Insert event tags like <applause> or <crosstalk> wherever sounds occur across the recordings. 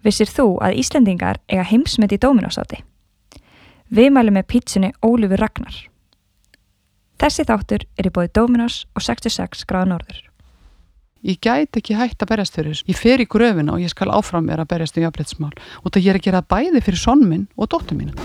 Vissir þú að Íslendingar eiga heimsmynd í Dóminásáti? Við mælum með pítsunni Ólufur Ragnar. Þessi þáttur er í bóði Dóminás og 66 gráða norður. Ég gæti ekki hægt að berjast fyrir þessu. Ég fer í gröfina og ég skal áfram vera að berjast um jafnbryttsmál og það ég er að gera bæði fyrir sonn minn og dóttur mín.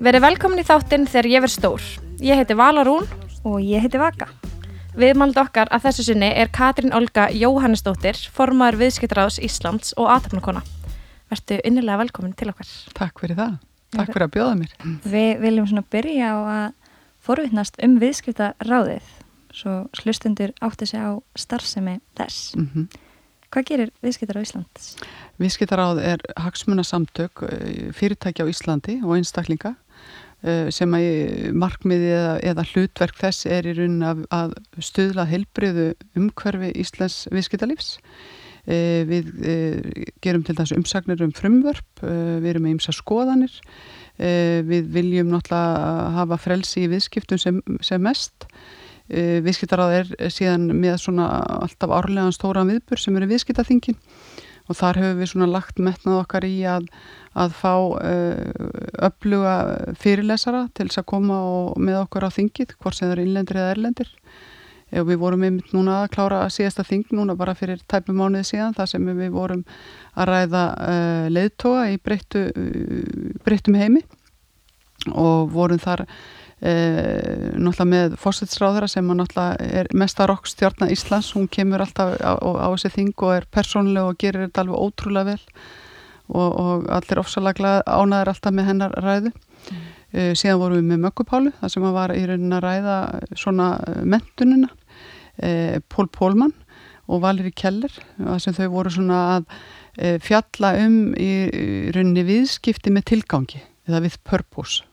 Verið velkomin í þáttinn þegar ég verð stór. Ég heiti Vala Rún. Og ég heiti Vaka. Viðmald okkar að þessu sinni er Katrín Olga Jóhannesdóttir, formaður viðskiptráðs Íslands og aðtöfnakona. Vertu innilega velkomin til okkar. Takk fyrir það. Takk fyrir að bjóða mér. Við viljum svona byrja á að forvittnast um viðskiptaráðið svo slustundur átti sig á starfsemi þess. Mm -hmm. Hvað gerir viðskiptaráð Íslands? Viðskiptaráð er hagsmunasamtök eh, fyrirtæki á Íslandi og einstaklinga sem að markmiði eða, eða hlutverk þess er í raunin að, að stuðla heilbriðu umhverfi Íslands viðskiptalífs. Eh, við gerum til þessu umsagnir um frumvörp, við erum með ymsa skoðanir, við viljum náttúrulega hafa frelsi í viðskiptum sem, sem mest. Viðskiptaráð er síðan með svona alltaf árlegan stóran viðbur sem eru viðskiptaþingin. Og þar hefur við svona lagt metnað okkar í að, að fá öfluga fyrirlesara til þess að koma með okkur á þingið, hvort sem það eru innlendir eða erlendir. Og við vorum einmitt núna að klára að síðasta þing núna bara fyrir tæpum mánuði síðan þar sem við vorum að ræða uh, leiðtoga í breyttu, breyttum heimi og vorum þar Uh, náttúrulega með fósitsráðara sem er mesta rokkstjárna Íslands, hún kemur alltaf á, á, á þessi þing og er persónlega og gerir þetta alveg ótrúlega vel og, og allir ofsalega ánaður alltaf með hennar ræðu mm. uh, síðan vorum við með Mökkupálu það sem var í raunin að ræða svona mentununa uh, Pól Pólmann og Valeri Keller það sem þau voru svona að fjalla um í rauninni viðskipti með tilgangi eða við purpose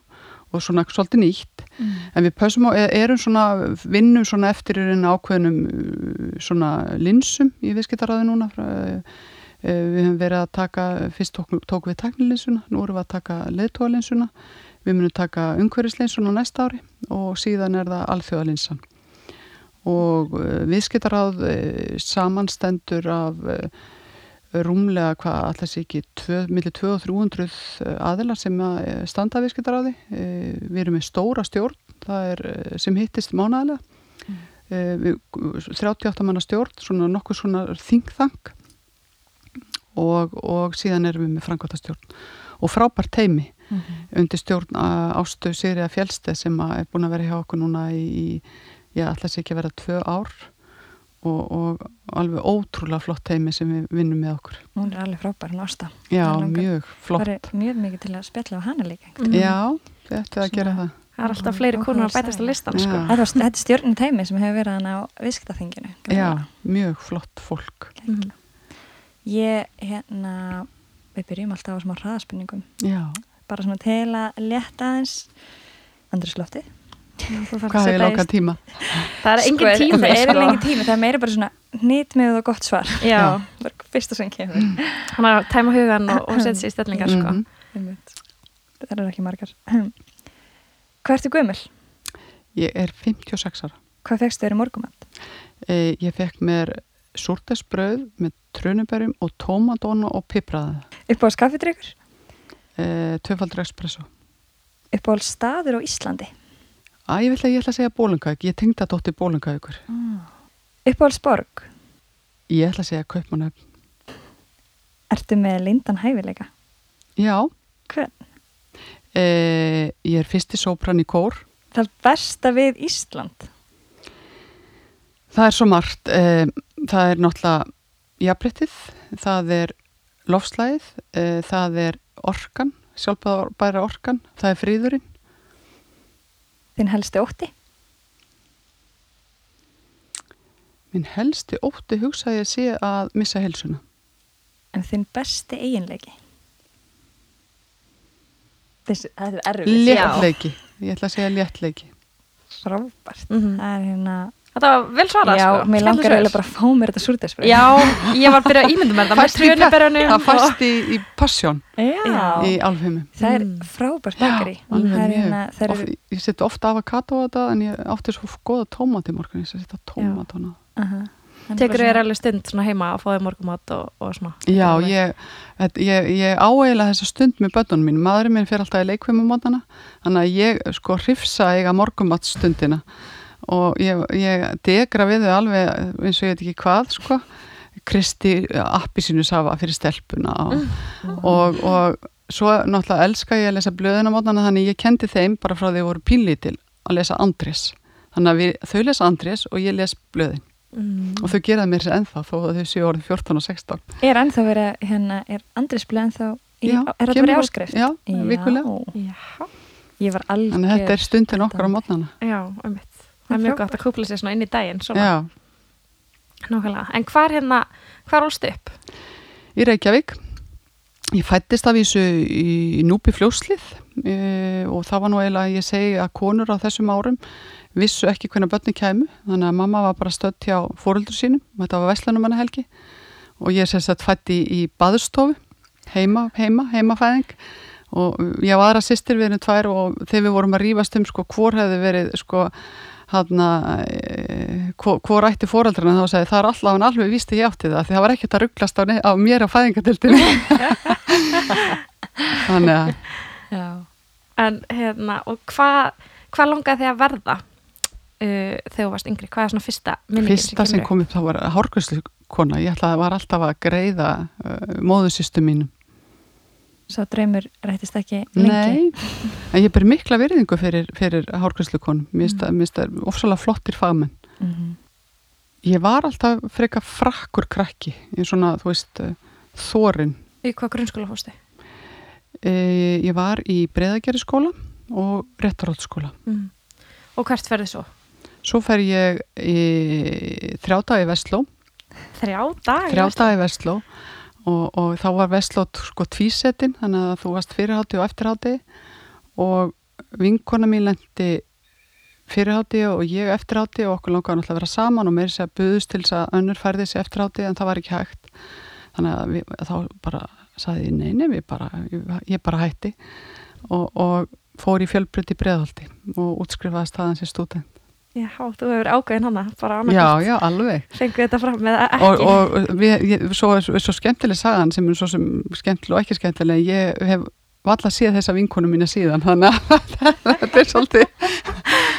og svona svolítið nýtt mm. en við pössum og erum svona vinnum svona eftir einn ákveðnum uh, svona linsum í viðskiptaráðu núna frá, uh, við höfum verið að taka fyrst tók, tók við teknilinsuna, nú erum við að taka leðtóalinsuna, við munum taka umhverfislinsuna næsta ári og síðan er það alþjóðalinsan og uh, viðskiptaráð samanstendur af rúmlega hvað alltaf sé ekki millir 200 og 300 aðilar sem að eh, standa viðskiptar á því eh, við erum með stóra stjórn það er eh, sem hittist mánæðilega mm. 38 manna stjórn svona nokkuð svona þingþang og, og síðan erum við með frangvátastjórn og frábært teimi mm -hmm. undir stjórn Ástu Sýriða Fjálste sem er búin að vera hjá okkur núna í, já alltaf sé ekki að vera tvö ár. Og, og alveg ótrúlega flott heimi sem við vinnum með okkur. Hún er alveg frábær, hún ásta. Já, mjög flott. Það er mjög mikið til að spjalla á hana líka mm. Já, þetta er að gera það. Það er alltaf fleiri konar að bætast á listan sko. Þetta er stjórnum teimi sem hefur verið á visktaþinginu Já, mjög flott fólk. Mm. Ég, hérna við byrjum alltaf á smá hraðaspurningum Já Bara svona til að leta aðeins andriðsloftið Hvað er langan tíma? Það er engin sko, tími Það er sko. engin tími, það er meira bara svona nýtt með og gott svar Já, <laughs> það er fyrsta sem kemur Þannig að tæma hugan og, og setja sér í stellingar sko. mm -hmm. Það er ekki margar <clears throat> Hvað ertu gömul? Ég er 56 ára Hvað fegstu þér í morgumand? Eh, ég fekk mér súrtesbröð með trunubærum og tómadónu og pipraða Upp á skaffidryggur? Eh, Töfaldur espresso Upp á staður á Íslandi? Æ, ég vil að ég ætla að segja bólungauk, ég tengda dóttir bólungaukur. Mm. Uppáhaldsborg? Ég ætla að segja kaupmanöfn. Ertu með lindan hæfileika? Já. Hvern? Eh, ég er fyrsti sópran í kór. Það besta við Ísland? Það er svo margt. Eh, það er náttúrulega jafnbryttið, það er lofslæðið, eh, það er orkan, sjálfbæra orkan, það er fríðurinn Þinn helsti ótti? Minn helsti ótti hugsaði að sé að missa helsuna. En þinn besti eiginleiki? Þessi, það er erfið. Léttleiki. Ég ætla að segja léttleiki. Frábært. Mm -hmm. Það er hérna Þetta var vel svarað, Já, sko. mér langar eiginlega bara að fá mér þetta súrdæsbröð. Já, ég var að byrja að ímynda mér það með Fæst í pe- trjónuberjunum. Það fæst í, í Passion Já. í Alfheimum. Það er Mm. frábært bakari. Það er hérna, það ég seti ofta avokado á þetta en ég átti svo góða tómat í morgun ég setja tómat á hana aha. Það Tekur þér alveg stund heima að fá þér morgumat og, og svona. Já, ég, þetta- ég, ég áeiginlega þessa stund með börnunum mín maðurinn minn fyrir alltaf í leikvimum mótana þannig að ég sko hrifsa eiga morgumatstundina og ég, ég degra við þau alveg eins og ég veit ekki hvað sko Kristi appi sínu safa fyrir stelpuna og, og, og svo náttúrulega elska ég að lesa blöðina mótana þannig ég kendi þeim bara frá því voru pínlítil að lesa Andrés þannig að við, þau lesa Andrés og ég les blöðin Mm. og þau geraði mér sér ennþá þó að þau séu orðin 14 og 16 Er ennþá verið, hérna, er Andrisblöð ennþá, í, Já, er kemur verið áskrift? Já, vikulega Já, Ég var algjör. Þannig að þetta er stundin okkar á mótnana. já, einmitt. Það er mjög gott að kúpla sér svona inn í daginn. En hvar hérna, hvar ólstu upp? í Reykjavík. Ég fættist af þessu í, núpi fljóslið e, og það var nú eiginlega, ég segi að konur á þessum árum vissu ekki hvernig börni kæmu, þannig að mamma var bara stödd hjá fóröldur sínum, þetta var Vestlunumanna helgi og ég sem sagt fætti í, í baðstofu, heima, heima, heimafæðing. Og ég var aðra sýstir við erum tvær og þegar við vorum að rífast um sko hvor hefði verið sko hann e, hvor, hvor ætti fóreldrarna þá sagði það er alltaf hann alveg víst að ég átti það því það var ekkert að rugglast á, á mér á fæðingatildinu <laughs> þannig að Já. En hérna, og hvað hva langaði þig að verða uh, þegar þú varst yngri? Hvað er svona fyrsta minningin fyrsta sem kom upp þá var hárgræslu kona, ég ætlaði var alltaf að greiða uh, móðusystu mínum Svo draumur rættist ekki lengi. Nei, en ég ber mikla virðingu fyrir, fyrir hárgræslu konum mér finnst það- ofsalega flottir fagmenn Mhm. ég var alltaf freka frakkur krakki í svona, þú veist, uh, þórin Í hvað grunnskóla fórstu? e, ég var í breyðagjari skóla og réttarhaldsskóla Mm. Og hvert ferði svo? svo fer ég í þrjá daga í Vestló Þrjá dag? þrjá daga í Vestló og, og þá var Vestló sko tvísetin þannig að þú varst fyrirhátti og eftirhátti og vinkona mín lendi fyrirhátti og ég eftirhátti og okkur langaði náttúrulega að vera saman og mér sé að buðust til þess að önnur færði sér eftirhátti en það var ekki hægt. Þannig að við, þá bara saði ég nei, nei, við bara, ég, bara hætti. Og, og fór í fjölbrytt í breðhaldi og útskrifaðist það hans í stúdent Já, þú hefur ákveðin hana, bara Já, annað já, alveg. Fengu þetta fram með ekki? og, og við, ég, svo, svo, svo skemmtileg sagan sem er svo sem skemmtileg og ekki skemmtileg ég hef valla séð þessa vinkonu mína síðan þannig að <laughs> þetta er svolítið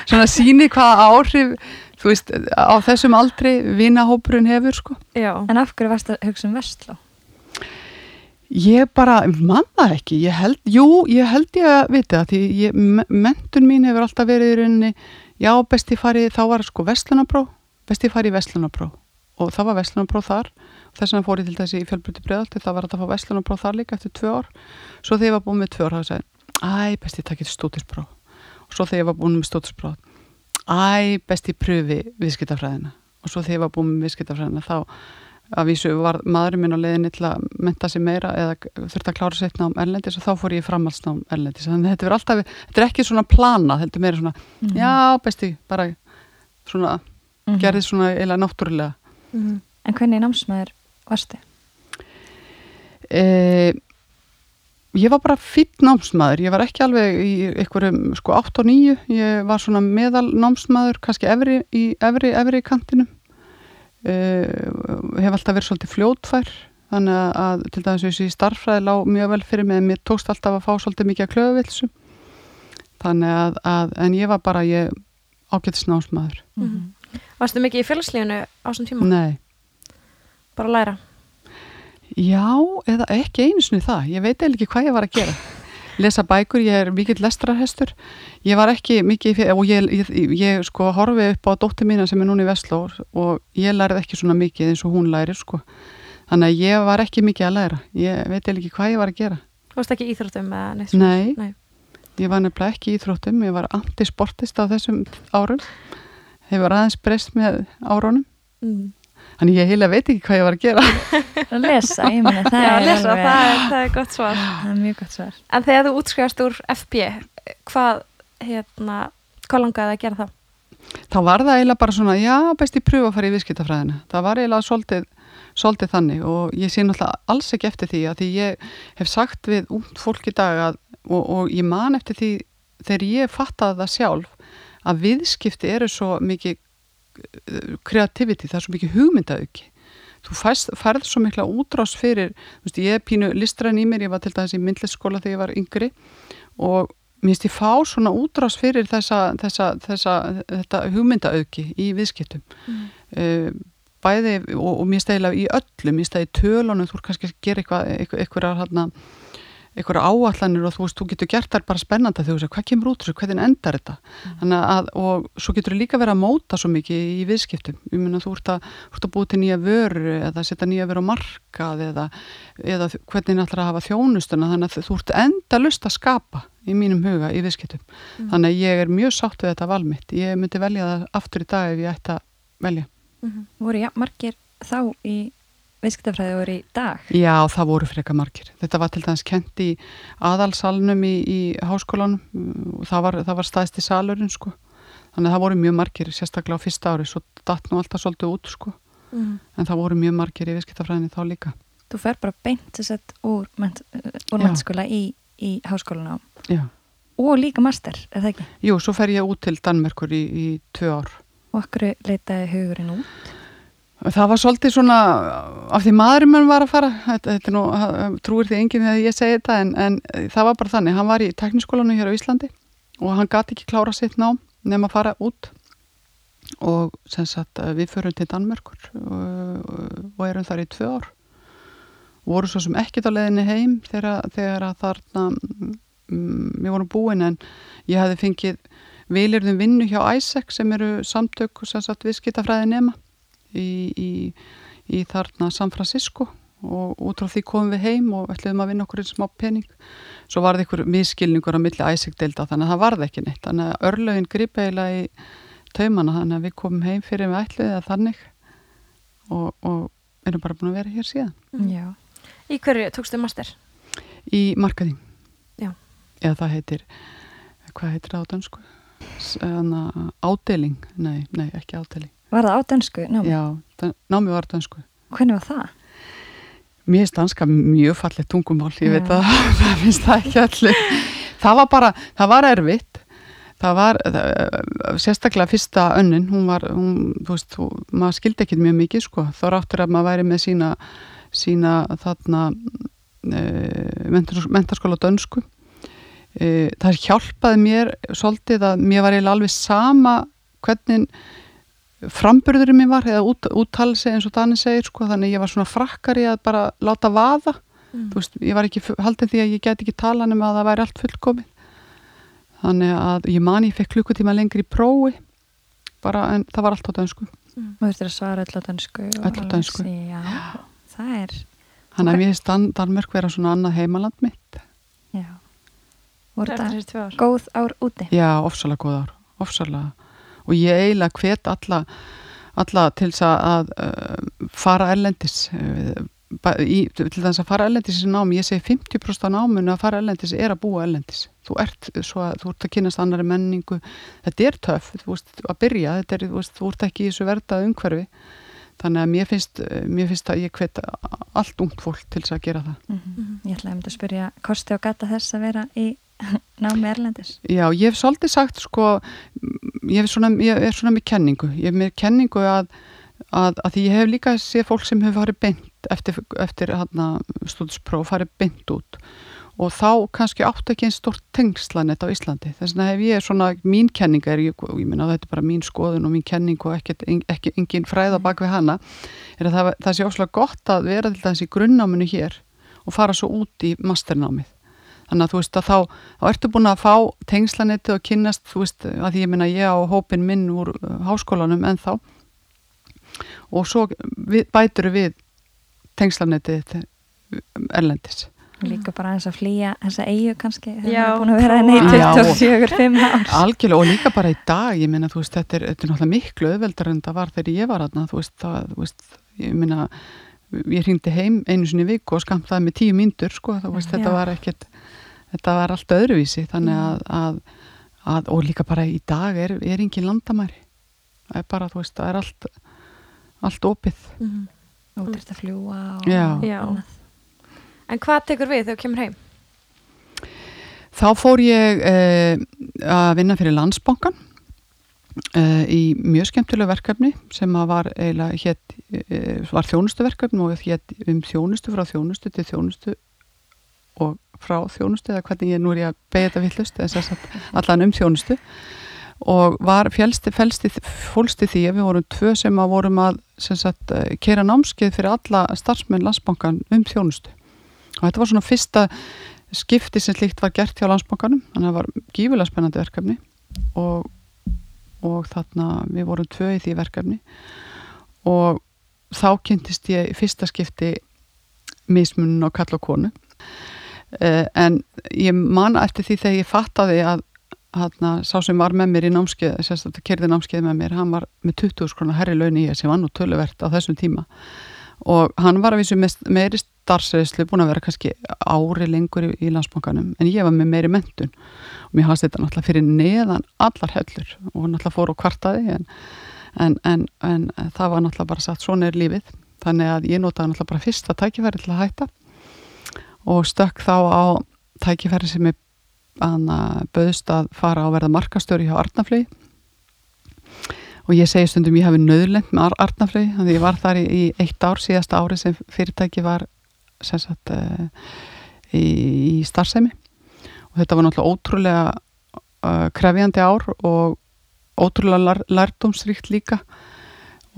svona síni hvaða áhrif þú veist, á þessum aldri vinahópurinn hefur sko. Já, En af hverju varst að hugsa um Vestló? ég bara, mann það ekki ég held, jú, ég held ég að vita því ég, me- menntun mín hefur alltaf verið í rauninni, já, besti farið þá var sko vestlunarpró, besti farið í vestlunarpró og það var vestlunarpró þar. Þess vegna fór ég til þessi í fjölbrytti breðalti það var að fá vestlunarpró þar líka eftir tvö ár. Svo þegar ég var búin með tvö ár þá sagði, æ, besti takkið stútispró og svo þegar ég var búin með stútispró æ, besti pröfi viðskiptafræðina. Og svo þegar ég var búin með viðskiptafræðina þá að vísu var maðurinn minn á leiðinni til að menta sig meira eða þurfti að klára sér nám erlendis og þá fór ég framhaldsnám erlendis þannig þetta er alltaf, þetta er ekki svona planað þetta er meira svona, Mhm. já besti bara svona, Mhm. gerði svona eila náttúrulega Mhm. En hvernig námsmaður varstu? e, ég var bara fýtt námsmaður, ég var ekki alveg í einhverjum sko 8 og 9 ég var svona meðal námsmaður kannski efri í efri, efri kantinum e, hef alltaf verið svolítið fljótfær þannig að, að til dæmis þessi starffræði lá mjög vel fyrir mig en mér tókst alltaf að fá svolítið mikið að klöfuvilsu þannig að, að en ég var bara ég ágætis námsmaður Mhm. Varstu mikið í félagslífinu á þessum tíma? nei Bara að læra? Já, eða ekki einu sinni það. Ég veit eða ekki hvað ég var að gera. Lesa bækur, ég er mikill lestrarhestur. Ég var ekki mikið, og ég, ég, ég sko horfi upp á dóttir mína sem er núna í Vestlór og ég lærið ekki svona mikið eins og hún lærir sko. Þannig að ég var ekki mikið að læra. Ég veit ekki hvað ég var að gera. Þú varst ekki íþróttum eða neitt svona? Nei. Nei. Ég var nefnilega ekki Íþróttum, ég var antisportist á þessum árum. Hefur aðeins breyst með árunum. Mm. Þannig ég heila veit ekki hvað ég var að gera. <laughs> Að lesa, ég meina, það Já, er lesa, alveg, það er, það er gott svar. það er mjög gott svar. En þegar þú útskrifast úr FB, hvað, hérna, hvað langaði að gera þá? þá var það eiginlega bara svona, já, best ég pröfa að fara í viðskiptafræðina. Það var eiginlega svolítið, svolítið þannig og ég sé náttúrulega alls ekki eftir því að því ég hef sagt við út fólk í dag að, og, og ég man eftir því þegar ég fattaði það sjálf að viðskipti eru svo mikið kreativiti, það er svo mikið hugmyndaauki. Þú færð, færð svo mikla útrás fyrir, þú veist, ég er pínu listræn í mér, ég var til dæmis í myndlisskóla þegar ég var yngri og mér finnst ég fá svona útrás fyrir þessa, þessa, þessa, þetta hugmyndaauki í viðskiptum. Mm. Uh, bæði og, og mér stæla í öllum, mér stæla í tölunum, þú er kannski að gera eitthvað, eitthvað, eitthvað, eitthvað einhverja áallanir og þú veist, þú getur gert þær bara spennanda þegar þú segir, hvað kemur út þessu, hvernig endar þetta? Mm. að, og svo getur þú líka verið að móta svo mikið í viðskiptum. Ég meina, þú ert að, að búið til nýja vöru eða setja nýja vöru á markað eða, eða hvernig ætlar að hafa þjónustuna. Þannig að þú ert enda lust að skapa í mínum huga í viðskiptum. Mm. þannig að ég er mjög sátt við þetta valmitt ég myndi velja það aftur í dag ef ég ætti að velja. Mm -hmm. Voru ja, viðskiptafræði voru í dag? Já, það voru freka margir. Þetta var til dæmis kent í aðalsalunum í, í háskólanum. Það var, það var staðist í salurinn, sko. Þannig að það voru mjög margir, sérstaklega á fyrsta ári, svo datt nú alltaf svolítið út, sko. Mm. En það voru mjög margir í viðskiptafræðinni þá líka. Þú fer bara beint þess að úr, úr mennskóla í, í háskólanum. Já. Og líka master, er það ekki? Jú, svo fer ég út til Danmerkur í, í tvö ár. Og okkur leitaði hugurinn út? Það var svolítið svona af því maðurinn mann var að fara þetta, þetta nú, trúir því enginn þegar ég segi þetta en, en það var bara þannig, hann var í tekniskólanu hér á Íslandi og hann gati ekki klára sitt ná nefn að fara út og sem sagt við förum til Danmörkur og, og erum þar í tvö ár. Voru svo sem ekkit á leðinni heim þegar, þegar að þarna mm, við vorum búin en ég hafi fengið vilirðum vinnu hjá ISEC sem eru samtök sem sagt viðskiptafræði nema í, í, í þarna San Francisco og út frá því komum við heim og ætluðum að vinna okkur einn smá pening svo var það einhver miskilningur á milli æsigdelda þannig að það varði ekki neitt þannig að örlögin gripa eiginlega í taumana þannig að við komum heim fyrir við ætluðið að þannig og, og erum bara búin að vera hér síðan mm. Já. Í hverju tókstu master? Í markaðing Já. eða það heitir hvað heitir það á dansku? Ádeling, nei, nei ekki ádeling Var það á dansku námi? Já, námi var á dansku. Hvernig var það? Mér finnst danska mjög fallið tungumál, ég veit að <laughs> það finnst það ekki allir. Það var bara, það var erfitt. Það var, það, sérstaklega fyrsta önnin, hún var, hún, þú veist, þú, maður skildi ekkit mjög mikið, sko. Þá ráttur að maður væri með sína, sína þarna e, mentarskóla dönsku. E, það hjálpaði mér svolítið að mér var eiginlega alveg sama hvernig framburðurinn minn var eða út, úttalsi eins og Dani segir sko, þannig ég var svona frakkari að bara láta vaða. Mm. veist, ég var ekki haldið því að ég get ekki tala nema að það væri allt fullkomið. Þannig að ég mani ég fekk klukkutíma lengri í prófi bara en það var allt á dönsku. Mm. Þú þurftir að svara öll á dönsku Öll á dönsku. Já, það er Þannig að mér finnst Dan Danmörk vera svona annað heimaland mitt. Já. Góð ár úti? Já, ofsalega góð ár, ofsalega og ég eiginlega hvet alla, alla til þess að uh, fara erlendis. Uh, í, til þess að fara erlendis í námi, ég segi 50% á náminu að fara erlendis er að búa erlendis. Þú ert, svo, þú ert að kynast annari menningu. Þetta er töff, þú veist að byrja, þetta er, þú veist, þú ert ekki í þessu verðað umhverfi. Þannig að mér finnst, mér finnst að ég hvet allt ungt fólk til þess að gera það. Mm -hmm. Ég ætlaði að spyrja kosti og gata þess að vera í <laughs> námi erlendis. Já, ég hef svolítið sagt sko, ég, svona, ég er svona með kenningu. Ég hef með kenningu að, að, að því ég hef líka séð fólk sem hefur farið beint eftir, eftir stúdinspróf farið beint út. Og þá kannski átt ekki einn stort tengslanett á Íslandi. Þess vegna hef ég svona, mín kenninga er, ég, ég minna þetta er bara mín skoðun og mín kenning og ekki, engin fræða bak við hana er að það, það sé óslátt gott að vera til þessi grunnáminu hér og fara svo út í masternámið þannig að þú veist að þá, þá ertu búin að fá tengslanetti og kynnast þú veist að því ég minna ég á hópin minn úr uh, háskólanum en þá og svo við, bætur við tengslanetti erlendis. Líka bara eins að flýja þessa eigu kannski það er búin að vera neitt 24-5 árs Algjörlega og líka bara í dag ég minna þú veist þetta er, þetta er náttúrulega miklu öðveldar en það var þegar ég var aðna þú veist það, þú veist, ég minna ég hringdi heim einu sinni viku og skamtaði með tíu myndur sko, veist, þetta var ekkert þetta var allt öðruvísi þannig mm. að, að, að og líka bara í dag er, er engin landamæri það er bara, þú veist, það er allt allt opið Út er þetta að fljúa og Já. Já. En hvað tekur við þegar þú kemur heim? Þá fór ég uh, að vinna fyrir landsbankan uh, í mjög skemmtilega verkefni sem var eiginlega hétt, uh, var þjónustuverkefni og hétt um þjónustu frá þjónustu til þjónustu og frá þjónustu eða hvernig ég nú er ég að beigja þetta villust eða þess að allan um þjónustu. Og var fjælsti, fælsti, fólsti því að við vorum tvö sem að vorum að sagt, uh, kera námskeið fyrir alla starfsmenn landsbankan um þjónustu. Og þetta var svona fyrsta skipti sem slíkt var gert hjá landsbankanum þannig að það var gífulega spennandi verkefni. Og, og þarna við vorum tvö í því verkefni. Og þá kynntist ég fyrsta skipti mismunum á kall og konu. Uh, en ég man eftir því þegar ég fattaði að Hanna, sá sem var með mér í námskeið sérstaklega kerði námskeið með mér, hann var með 20 skrona herri laun í ég sem var nú töluvert á þessum tíma og hann var að vísu meiri starfsreyslu búin að vera kannski ári lengur í, í landsbankanum en ég var með meiri mentun og mér hafði þetta náttúrulega fyrir neðan allar hellur. Og náttúrulega fór og kvartaði en, en, en, en það var náttúrulega bara satt svona er lífið. Þannig að ég notaði náttúrulega bara fyrsta tækifæri til að hætta. Og stökk þá á tækifæri sem ég bauðst að fara á verða markastöru hjá Arnaflögi og ég segi stundum ég hafi nöðlend með Arnaflögi þannig að ég var þar í, í eitt ár síðasta ári sem fyrirtæki var sem sagt uh, í, í starfsemi. Og þetta var náttúrulega ótrúlega uh, krefjandi ár og ótrúlega lar, lærdomsríkt líka.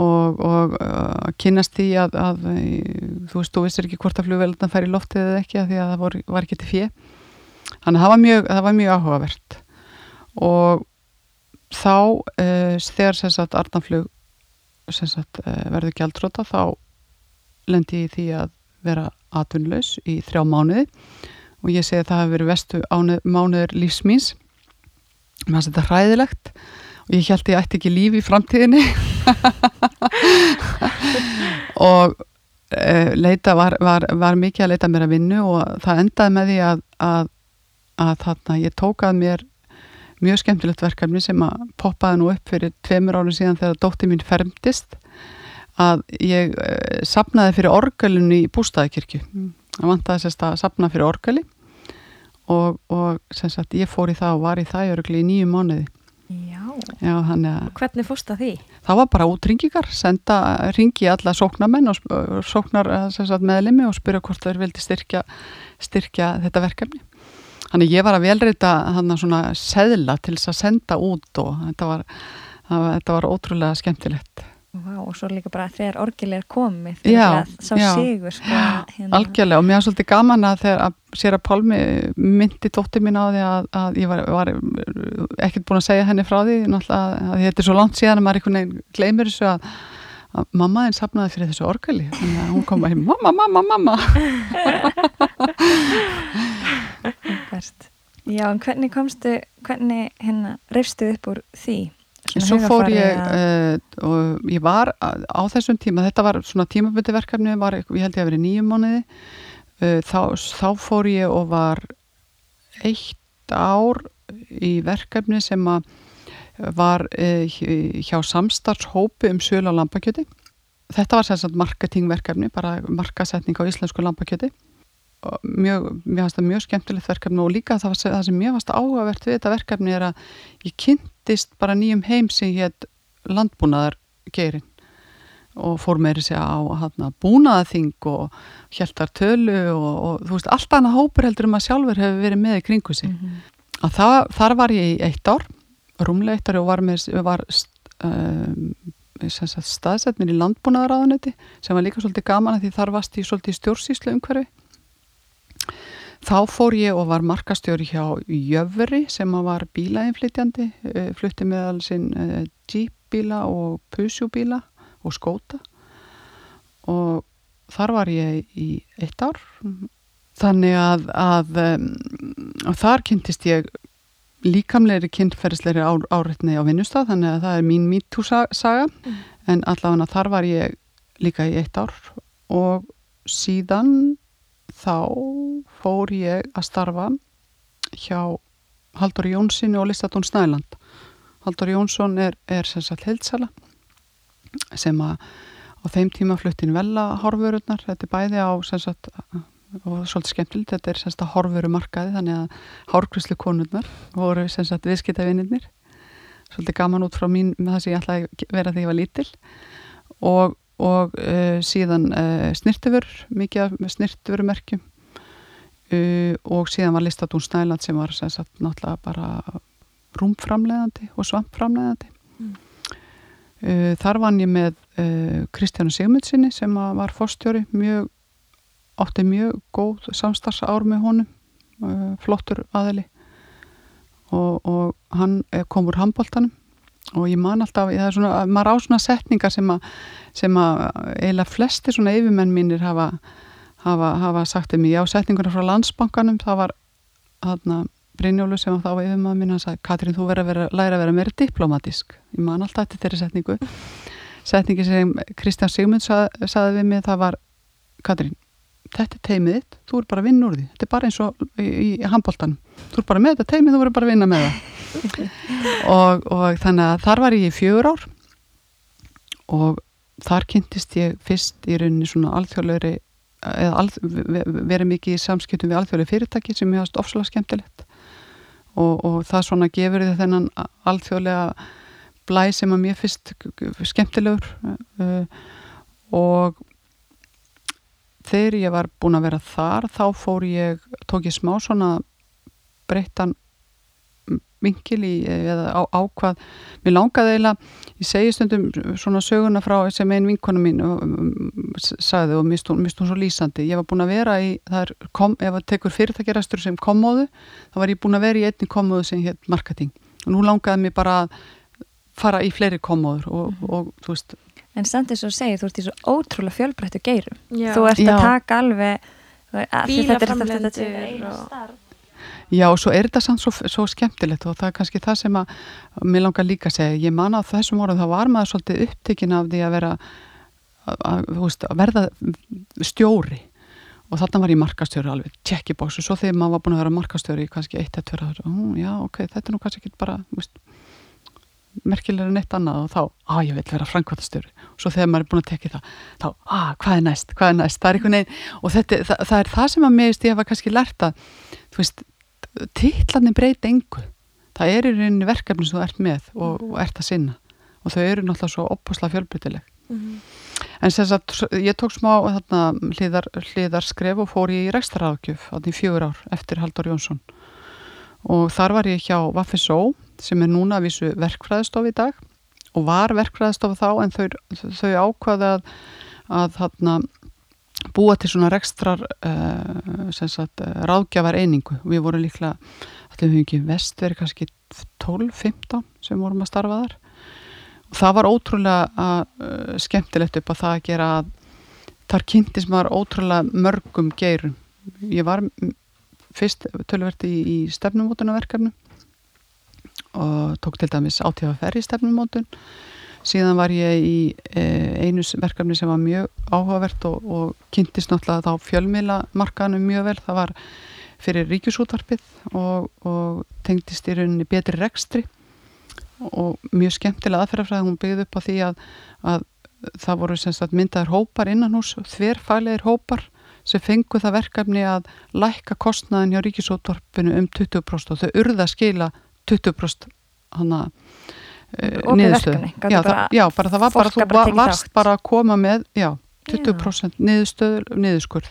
Og, og uh, kynast því að, að þú veist, þú vissir ekki hvort að flugveldna fær í loftið eða ekki að því að það vor, var ekki til fjö þannig að það var mjög, það var mjög áhugavert. Og þá uh, þegar sem sagt Arnaflug sem sagt uh, verður gjaldróta þá lendi ég því að vera atvinnlaus í þrjá mánuði. Og ég segi að það hefur verið vestu ánuð, mánuður lífsmýns finnst þetta hræðilegt. Og ég held ég ætti ekki líf í framtíðinni. <laughs> Og uh, leita var, var, var mikið að leita mér að vinnu og það endaði með því að, að, að þarna ég tók að mér mjög skemmtilegt verkefni sem að poppaði nú upp fyrir tveimur árum síðan þegar dótti mín fermtist að ég uh, sapnaði fyrir orgelinu í bústæðikirkju það vantaði sérst að sapna fyrir orgeli og, og sem sagt ég fór í það og var í það í nýju mánuði Já. Já, að Hvernig fórst það því? það var bara útringingar, senda ringi alla sóknarmenn og sóknar eh, meðlimi og spyrja hvort þeir vildi styrkja, styrkja þetta verkefni þannig ég var að velreita hann svona seðla til þess að senda út og þetta var, það var, þetta var ótrúlega skemmtilegt Vá, og svo líka bara þegar orgel er komið Já, að sá já. sigur sko, hérna. algjörlega og mér var svolítið gaman að þegar að sér að Pálmi myndi dóttir mín á því að, að ég var, var ekkert búin að segja henni frá því náttúrulega að þetta er svo langt síðan að maður einhvern veginn gleymir þessu að, að mamma þinn sapnaði fyrir þessu orgeli þannig að hún kom að heim, mamma, mamma, mamma. <laughs> Já, en hvernig komstu hvernig hérna reyfstu upp úr því? Svona Svo fór ég að- uh, og ég var á þessum tíma, þetta var svona tímabundi verkefni, var, ég held ég að verið nýjum mánuði. Uh, þá, þá fór ég og var eitt ár í verkefni sem að var uh, hjá samstarfshópi um sölu á lambakjöti. Þetta var sagt marketingverkefni bara markasetning á íslensku lambakjöti. og mjög, mér fannst það mjög skemmtilegt verkefni og líka það, það sem mér fannst áhugavert við þetta verkefni er að ég kynntist bara nýjum heim sem hétt landbúnaðar geirin og fór meiri sig á hana, búnaðaþing og hjæltar tölu og, og þú veist, allt annað hópur heldur um að sjálfur hefur verið með í kringu sig Mhm. að það, þar var ég í eitt ár rúmlega eitt ár og var, með, var um, staðsett mér í landbúnaðaráðunetti sem var líka svolítið gaman að því þar varst ég svolítið í stjórnsýslu umhverfi þá fór ég og var markastjóri hjá Jöfri sem að var bílainflytjandi eh, flutti meðal sinn uh, Jeep-bíla og Pusju-bíla og skóta og þar var ég í eitt ár. Þannig að, að og þar kynntist ég líkamlegri kynferðislegri á, áreitni á vinnustaf þannig að það er mín MeToo-saga en allavega þar var ég líka í eitt ár. Og síðan þá fór ég að starfa hjá Haldur Jónssoni og Listatón Snæland. Haldur Jónsson er, er sem sagt heilsala sem að á þeim tíma fluttin vella horfururnar, þetta er bæði á sem sagt og svolítið skemmtilegt, þetta er sem sagt að horfuru markaði þannig að hárkvæslu konurnar voru sem sagt viðskiptavinnirnir svolítið gaman út frá mín með það sem ég ætlaði að vera þegar ég var lítil. Og, og uh, síðan uh, snirtifur, mikið með snirtifurumerkjum uh, og síðan var Listatún Snæland sem var sem sagt náttúrulega bara rúmframleðandi og svampframleðandi mm. þar vann ég með Kristjánu Sigmundsinni sem var fórstjóri mjög átti mjög góð samstagsár með honum uh, flottur aðeli og, og hann kom úr handbóltanum og ég man alltaf, það er svona, maður á svona setningar sem að, sem að eiginlega flesti svona yfirmenn mínir hafa, hafa, hafa sagt um mig, já setningarna frá landsbankanum, það var hann Brynjólu sem þá var yfirmann mín, hann sagði Katrín þú verður að vera, læra að vera meira diplomatísk. Ég man alltaf þetta þeirri setningu. Setningi sem Kristján Sigmund sað, saði við mig, það var Katrín þetta er teimið þitt, þú er bara að vinna úr því. Þetta er bara eins og í, í, í handbóltan þú er bara með þetta teimið, þú verður bara að vinna með það. <laughs> Og, og þannig að þar var ég í fjögur ár og þar kynntist ég fyrst í rauninni svona alþjóðlegri eða alð, verið mikið í samskiptum við alþjóðlega fyrirtæki sem ég hafst ofslega skemmtilegt. Og, og það svona gefur þið þennan alþjóðlega blæ sem að mér fyrst skemmtilegur. Uh, og þegar ég var búin að vera þar þá fór ég, tók ég smá svona breyttan vingil í, eða á, ákvað. Mér langaði eiginlega, ég segi stundum svona söguna frá sem einn vinkonu mín sagði og mist hún, svo lýsandi, ég var búin að vera í það er, kom, ef það tekur fyrirtækjarastur sem kommóðu, þá var ég búin að vera í einni kommóðu sem hétt marketing og nú langaði mér bara að fara í fleiri kommóður og, mm -hmm. og, og þú veist en samt eins og segir, þú ert í svo ótrúlega fjölbreyttu geirum Já. þú ert Já. að taka alveg bílaframlendur og... Já og svo er þetta samt svo, svo skemmtilegt og það er kannski það sem að mér langar líka að segja, ég man að þessum orðum þá var maður svolítið upptekinn af því að vera að, að, veist, að verða stjóri og þarna var ég markastjóri alveg, checkibóks og svo þegar maður var búin að vera markastjóri kannski eitt að tverja, já ok, þetta er nú kannski ekki bara, veist merkilega en eitt annað og þá, að ég vil vera framkvæmtastöru og svo þegar maður er búin að tekja það þá, að hvað er næst, hvað er næst? Það er einhvern veginn og þetta, það, það er það sem að mér ég hafa kannski lært að þú veist, títlanir breyti engu. Það er í rauninni verkefni sem þú ert með og, og ert að sinna og þau eru náttúrulega svo opposla fjölbrytileg mm -hmm. en sem sagt, ég tók smá þarna, hliðar, hliðar skref og fór ég í rekstraráðgjöf í fjögur ár eftir Haldur Jónsson. Og þar var ég hjá Vaffisó sem er núna að vísu verkfræðistof í dag og var verkfræðistof þá en þau, þau ákvaði að, að þarna, búa til svona rekstrar uh, sagt, ráðgjafar einingu við vorum líklega, allir við ekki vestveri kannski 12-15 sem vorum að starfa þar. Og það var ótrúlega uh, skemmtilegt upp að það að gera þar kynntist maður ótrúlega mörgum geirum. Ég var fyrst tölverti í, í stefnumótunarverkefnu og tók til dæmis átíðaferð í stefnumótun. Síðan var ég í e, einu verkefni sem var mjög áhugavert og, og kynntist náttúrulega þá fjölmila markaðanum mjög vel, það var fyrir ríkjusútvarpið og, og tengdist í rauninni betri rekstri. Og mjög skemmtilega aðferðafræði hún byggði upp á því að, að það voru sagt, myndaður hópar innan hús, þverfæleir hópar sem fengu það verkefni að lækka kostnaðin hjá ríkisútvarpinu um 20% og þau urða skila 20% hana uh, niðurstöðu. já, það, já, bara það var bara þú var, varst bara að koma með já, 20% niðurstöðu niðurskurð.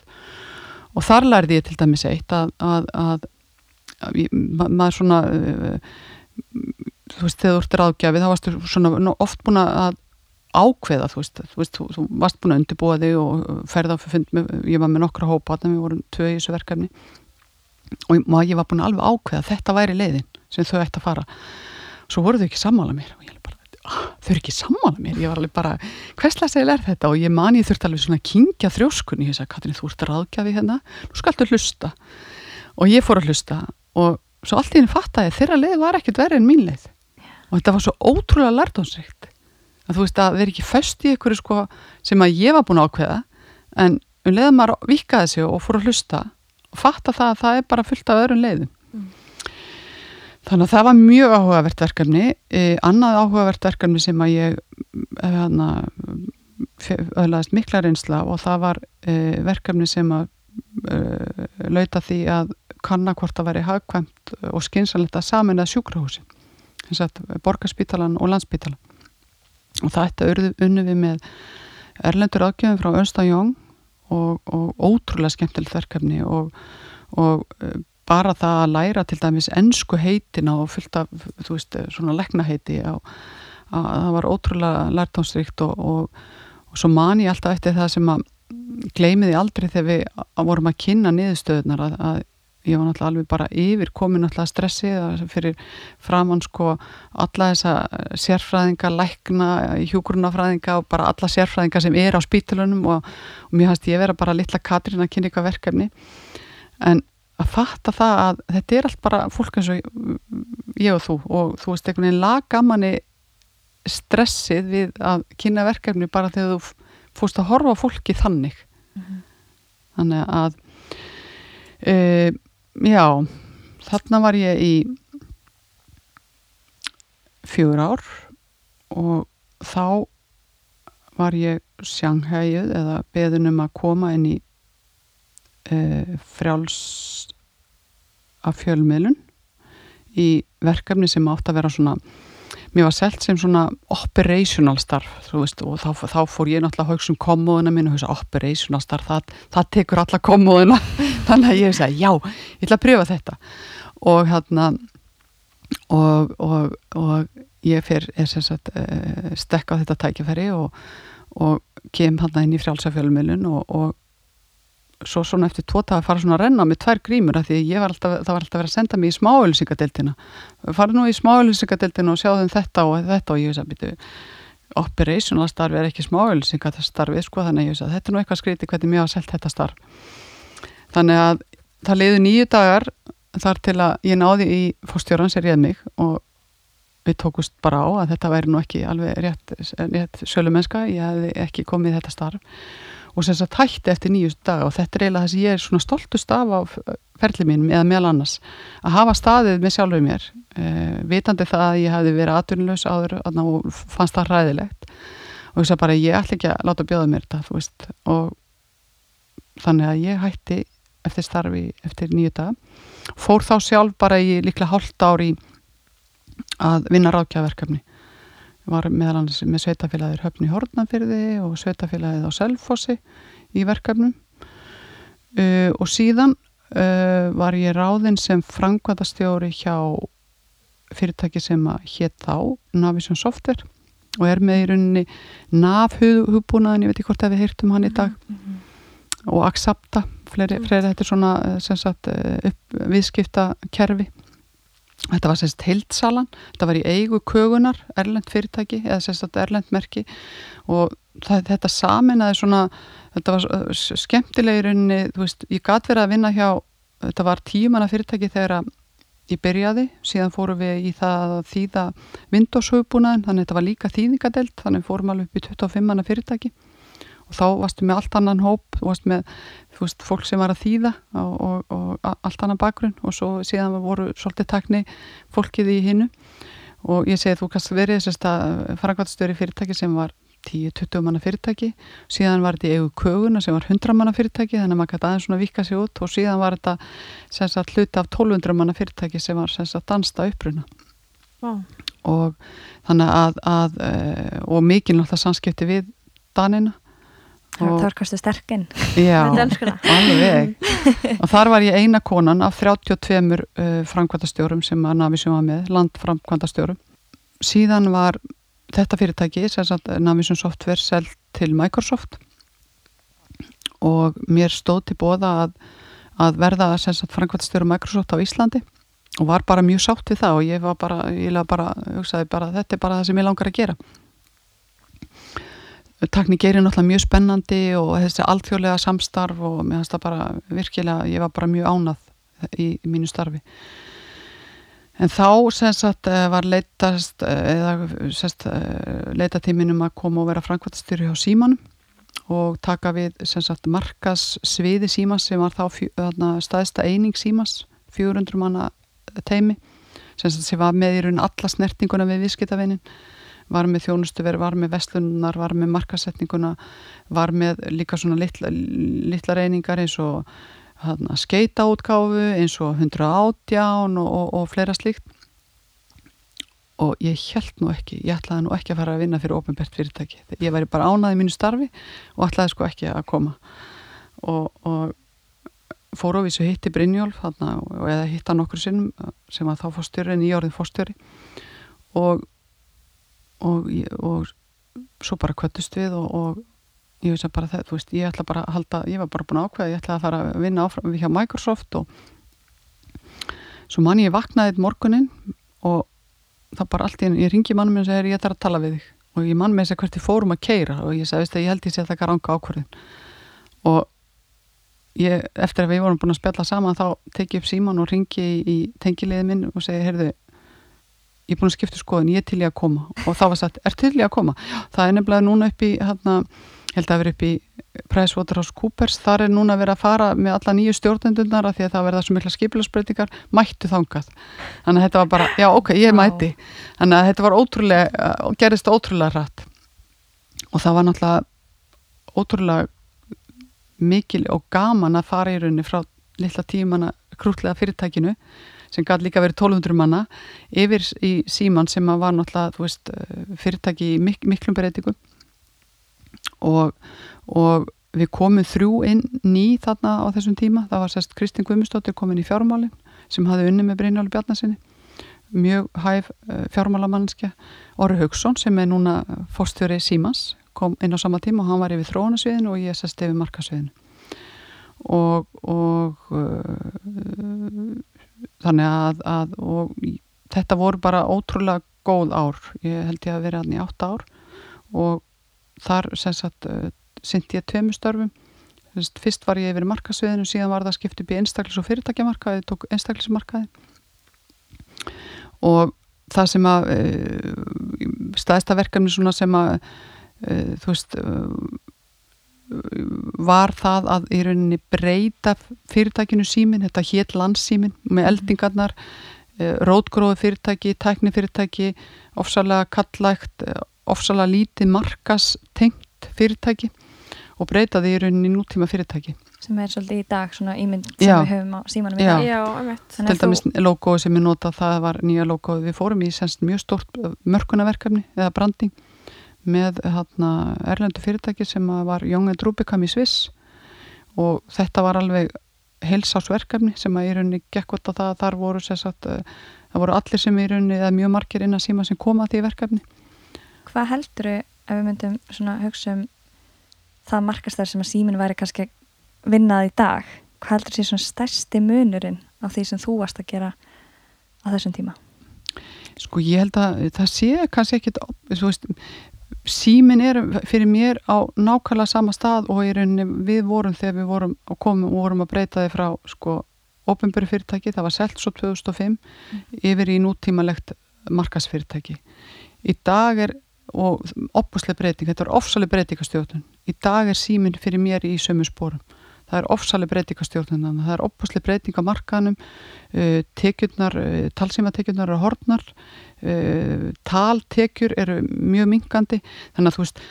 Og þar lærði ég til dæmis eitt að, að, að, að ma maður svona uh, þú veist, þegar þú ert ráðgjafið þá varstu svona oft búin að ákveða, þú veist, þú, veist, þú, þú varst búin að undirbúa þig og ferða á fund með, ég var með nokkra hópa, þannig að við vorum tvö í þessu verkefni. Og ég var búin að alveg ákveða þetta væri leiðin sem þau ætti að fara. Svo voru þau ekki sammála mér. Og ég bara, ah, þau eru ekki sammála mér. Ég var alveg bara, hverslega er þetta? Og ég man ég þurfti alveg svona að kingja þrjóskunni. Ég sagði, Katrin, þú ert ráðgjafi hérna. Nú skaltu hlusta. Og ég fór að hlusta. Og svo allt í henni fattaði þeirra leið var ekkert verið en mín leið. Og þetta var svo ótrúlega lartónsrikt að þú veist að þeir ekki föst í einhverju sko sem að ég var búin að ákveða. En um leiðum maður vikaði sig og fór að hlusta og fatta það að það er bara fullt af öðrum leiðum Þannig að það var mjög áhugavert verkefni. E, annað áhugavert verkefni sem að ég hana, öðlaðist mikla reynsla og það var e, verkefni sem að e, lauta því að kanna hvort það væri hagkvæmt og skynsanlegt að samin að sjúkrahúsi. Að borgarspítalan og landsspítalan. Og það ætti að unnu við með erlendur aðgjöfum frá Önstafjóng og, og ótrúlega skemmtilegt verkefni og, og bara það að læra til dæmis ennsku heitina og fyllt af, þú veist, svona leknaheiti og að það var ótrúlega lærtámsrikt og, og, og svo man ég alltaf eftir það sem að gleimiði aldrei þegar við vorum að kynna niðurstöðunar að, að ég var náttúrulega alveg bara yfir komin náttúrulega stressið fyrir framann sko alla þessa sérfræðinga, lækna, hjúgrunafræðinga og bara alla sérfræðinga sem er á spítalunum og, og mér hans ég vera bara litla Katrín að kynna ykkar verkefni. En að fatta það að þetta er allt bara fólk eins og ég og þú og þú veist einhvern veginn laga manni stressið við að kynna verkefni bara þegar þú fórst að horfa fólki þannig mm -hmm. þannig að e, já þarna var ég í fjögur ár og þá var ég sjanghæjuð eða beðunum að koma inn í e, frjáls af fjölmiðlun í verkefni sem átt að vera svona mér var selt sem svona operational starf veist, og þá, þá fór ég náttúrulega að hugsa um komóðuna mín og hugsa operational starf það, það tekur alla komóðuna <laughs> þannig að ég segið já, ég ætla að pröfa þetta. Og hérna og, og, og ég fer sagt, eh, stekka á þetta tækifæri og, og kem hann inn í frjálsafjölumilun og svo svona eftir tóta að fara svona að renna með tvær grímur af því var alltaf, það var alltaf að vera að senda mig í smáölusingadeltina fara nú í smáölusingadeltina og sjáðum þetta og þetta og ég veist að byrju operational starfi er ekki smáölusingastarfi sko þannig að ég veist að þetta er nú eitthvað skríti hvernig mér hafa selgt þetta starf. Þannig að það leiði nýju dagar þar til að ég náði í fórstjóran sér ég mig og við tókust bara á að þetta væri nú ekki alveg rétt, rétt ég og sem sagt hætti eftir nýjust dag og þetta er eiginlega það sem ég er svona stoltust af á ferli mínum eða meðal annars að hafa staðið með sjálfuð mér eh, vitandi það að ég hefði verið atvinnulegs áður og fannst það ræðilegt og þess að bara ég ætla ekki að láta bjóða mér þetta veist, og þannig að ég hætti eftir starfi eftir nýju dag fór þá sjálf bara í líklega hálft ári að vinna ráðkjaverkefni var meðal annars með sveitafélagir höfni Hortnafyrði og sveitafélagið á Selfossi í verkefnum uh, og síðan uh, var ég ráðinn sem frangvandastjóri hjá fyrirtæki sem að hétt þá Navision Software og er með í rauninni NAV-hugbúnaðin, ég veit ekki hvort að við heyrtum hann í dag mm -hmm. og Axapta, fleiri, fleiri þetta er svona uh, sagt, uh, upp, viðskipta kerfi Þetta var sérst heildsalan, þetta var í eigu kögunar, erlend fyrirtæki eða sérst erlend merki. Og það, þetta saminnaði svona, þetta var uh, skemmtilegirinni, þú veist, ég gæti verið að vinna hjá, þetta var tíumanna fyrirtæki þegar ég byrjaði, síðan fórum við í það að þýða Windows-hugbúnaðin, þannig að þetta var líka þýðingadelt, þannig fórum alveg upp í 25 manna fyrirtæki og þá varstu með allt annan hóp, þú varst með þú veist, fólk sem var að þýða og, og, og allt annan bakgrunn og svo síðan voru svolítið takni fólkið í hinnu og ég segi þú kannski verið þessast að frangvæðstöri fyrirtæki sem var 10-20 manna fyrirtæki. Síðan var þetta í eigu köguna sem var 100 manna fyrirtæki þannig að maður gæti aðeins svona vika sig út. Og síðan var þetta sagt, hluti af 1200 manna fyrirtæki sem var sagt, dansta uppruna. Wow. og þannig að, að eh, og mikið náttúrulega samskipti við danina Það var kannski sterkinn Já, alveg. <laughs> Og þar var ég eina konan af 32 uh, framkvæmtastjórum sem að Navision var með, landframkvæmtastjórum síðan var þetta fyrirtæki, Navision Software selt til Microsoft. Og mér stóð til bóða að, að verða framkvæmtastjórum Microsoft á Íslandi. Og var bara mjög sátt við það og ég var bara, ég bara, hugsaði bara þetta er bara það sem ég langar að gera Taknik er náttúrulega mjög spennandi og þessi alþjóðlega samstarf og mér finnst það bara virkilega, ég var bara mjög ánað í, í mínu starfi. En þá sagt eh, var leitast, eh, eh, leitatíminum að koma og vera framkvæmstýri hjá Símanum og taka við sagt markas sviði Símas sem var þá fjö, staðista eining Símas, 400 manna teimi sem, sem var með í raun alla snertinguna við viðskiptaveinin var með þjónustuver, var með vestlunar, var með markasetninguna, var með líka svona litla, litla reyningar eins og skeita útgáfu, eins og 118 og, og, og fleira slíkt. Og ég held nú ekki, ég ætlaði nú ekki að fara að vinna fyrir ofinbært fyrirtæki, ég væri bara ánaði mínu starfi og ætlaði sko ekki að koma. Og, og fór á vísu hitti Brynjólf eða hitta nokkur sinnum sem að þá fórstjóri, nýjórið fórstjóri og og, og svo bara kvöttust við og, og ég veist að bara það, þú veist, ég ætla bara að halda, ég var bara búin að ákveða, ég ætla að fara að vinna áfram við hjá Microsoft og svo mann ég vaknaði morgunin og það bara allt í enn, ég ringi mannum minn og segir ég þarf að tala við þig. Og ég mann með þess að hvert ég fórum að keira og ég sagði, veist að ég held ég sé að það ekki ranga ákvörðin og ég, eftir að við vorum búin að spjalla saman þá teki upp síman og ringi í tengiliðið minn og segi, heyrðu ég er búin að skipta skoðun, ég er til ég að koma. Og þá var sagt, er til ég að koma? Það er nefnilega núna upp í, hérna, held að vera upp í PricewaterhouseCoopers, þar er núna verið að fara með alla nýju stjórnendunnar af því að það verða svo mikla skipilarsbreytingar, mættu þangað. Þannig að þetta var bara, já ok, ég mæti. Þannig að þetta var ótrúlega og gerist ótrúlega rætt og það var náttúrulega ótrúlega mikil og gaman að fara í rauninni frá lilla tímana krútlega fyrirtækinu sem gæti líka verið 1200 manna yfir í síman sem var náttúrulega veist, eh, fyrirtæki í mik miklum breytingum. Og, og við komum þrjú inn ný þarna á þessum tíma. Það var sérst Kristinn Guðmustóttir komin í fjármálin sem hafði unni með Brynjáli Bjarnasinni mjög hæf eh, fjármálamannskja Orri Haugsson sem er núna fórstjóri Símans kom inn á sama tíma og hann var yfir þróunasviðinu og ég sérst yfir markasviðinu og, og uh, þannig að, að þetta voru bara ótrúlega góð ár. Ég held ég að vera hann í 8 ár. Og þar sem sagt uh, syndi ég tveimu störfum. Fyrst var ég yfir markasviðinu síðan var það skipt upp í einstaklis og fyrirtækjamarkaði tók einstaklismarkaði og það sem að uh, staðista verkefni svona sem að uh, þú veist var það að í rauninni breyta fyrirtækinu símin, þetta hétt landsímin með mhm. eldingarnar eh, rótgróðu fyrirtæki, tækni fyrirtæki ofsalega kallægt eh, ofsalega lítið markas tengt fyrirtæki og breytaði í rauninni nútíma fyrirtæki. Sem er svolítið í dag svona ímynd sem já. við höfum á símanum í dag. Já, til dæmis þú... logoði sem ég nota það var nýja logoði við fórum í semst mjög stort mörkunaverkefni eða branding með hérna, erlendu fyrirtæki sem var Young and Rubicam í Sviss og þetta var alveg heilsásverkefni sem að í rauninni gekk út á það að þar voru sagt, eh, það voru allir sem í rauninni eða mjög margir inn að síma sem koma því verkefni Hvað heldur þau ef við myndum svona hugsa um það markastar sem að símin væri kannski vinnað í dag hvað heldur þau svona stærsti munurinn á því sem þú varst að gera á þessum tíma? Sko ég held að það sé kannski ekkit, þú veist símin er fyrir mér á nákvæmlega sama stað og í rauninni við vorum þegar við vorum og komum og vorum að breyta þið frá sko ofinböru fyrirtæki, það var selt svo 2005 mm. yfir í nútímalegt markasfyrirtæki. Í dag er, og opuslega breyting, þetta er ofsalega breytingastjóðun, í dag er símin fyrir mér í sömu spórum. Það er ofsalega breytingastjórnum, það er opuslega breyting á markanum, uh, tekjurnar, uh, talsímatekjurnar eru hortnar, uh, taltekjur eru mjög mingandi þannig að þú veist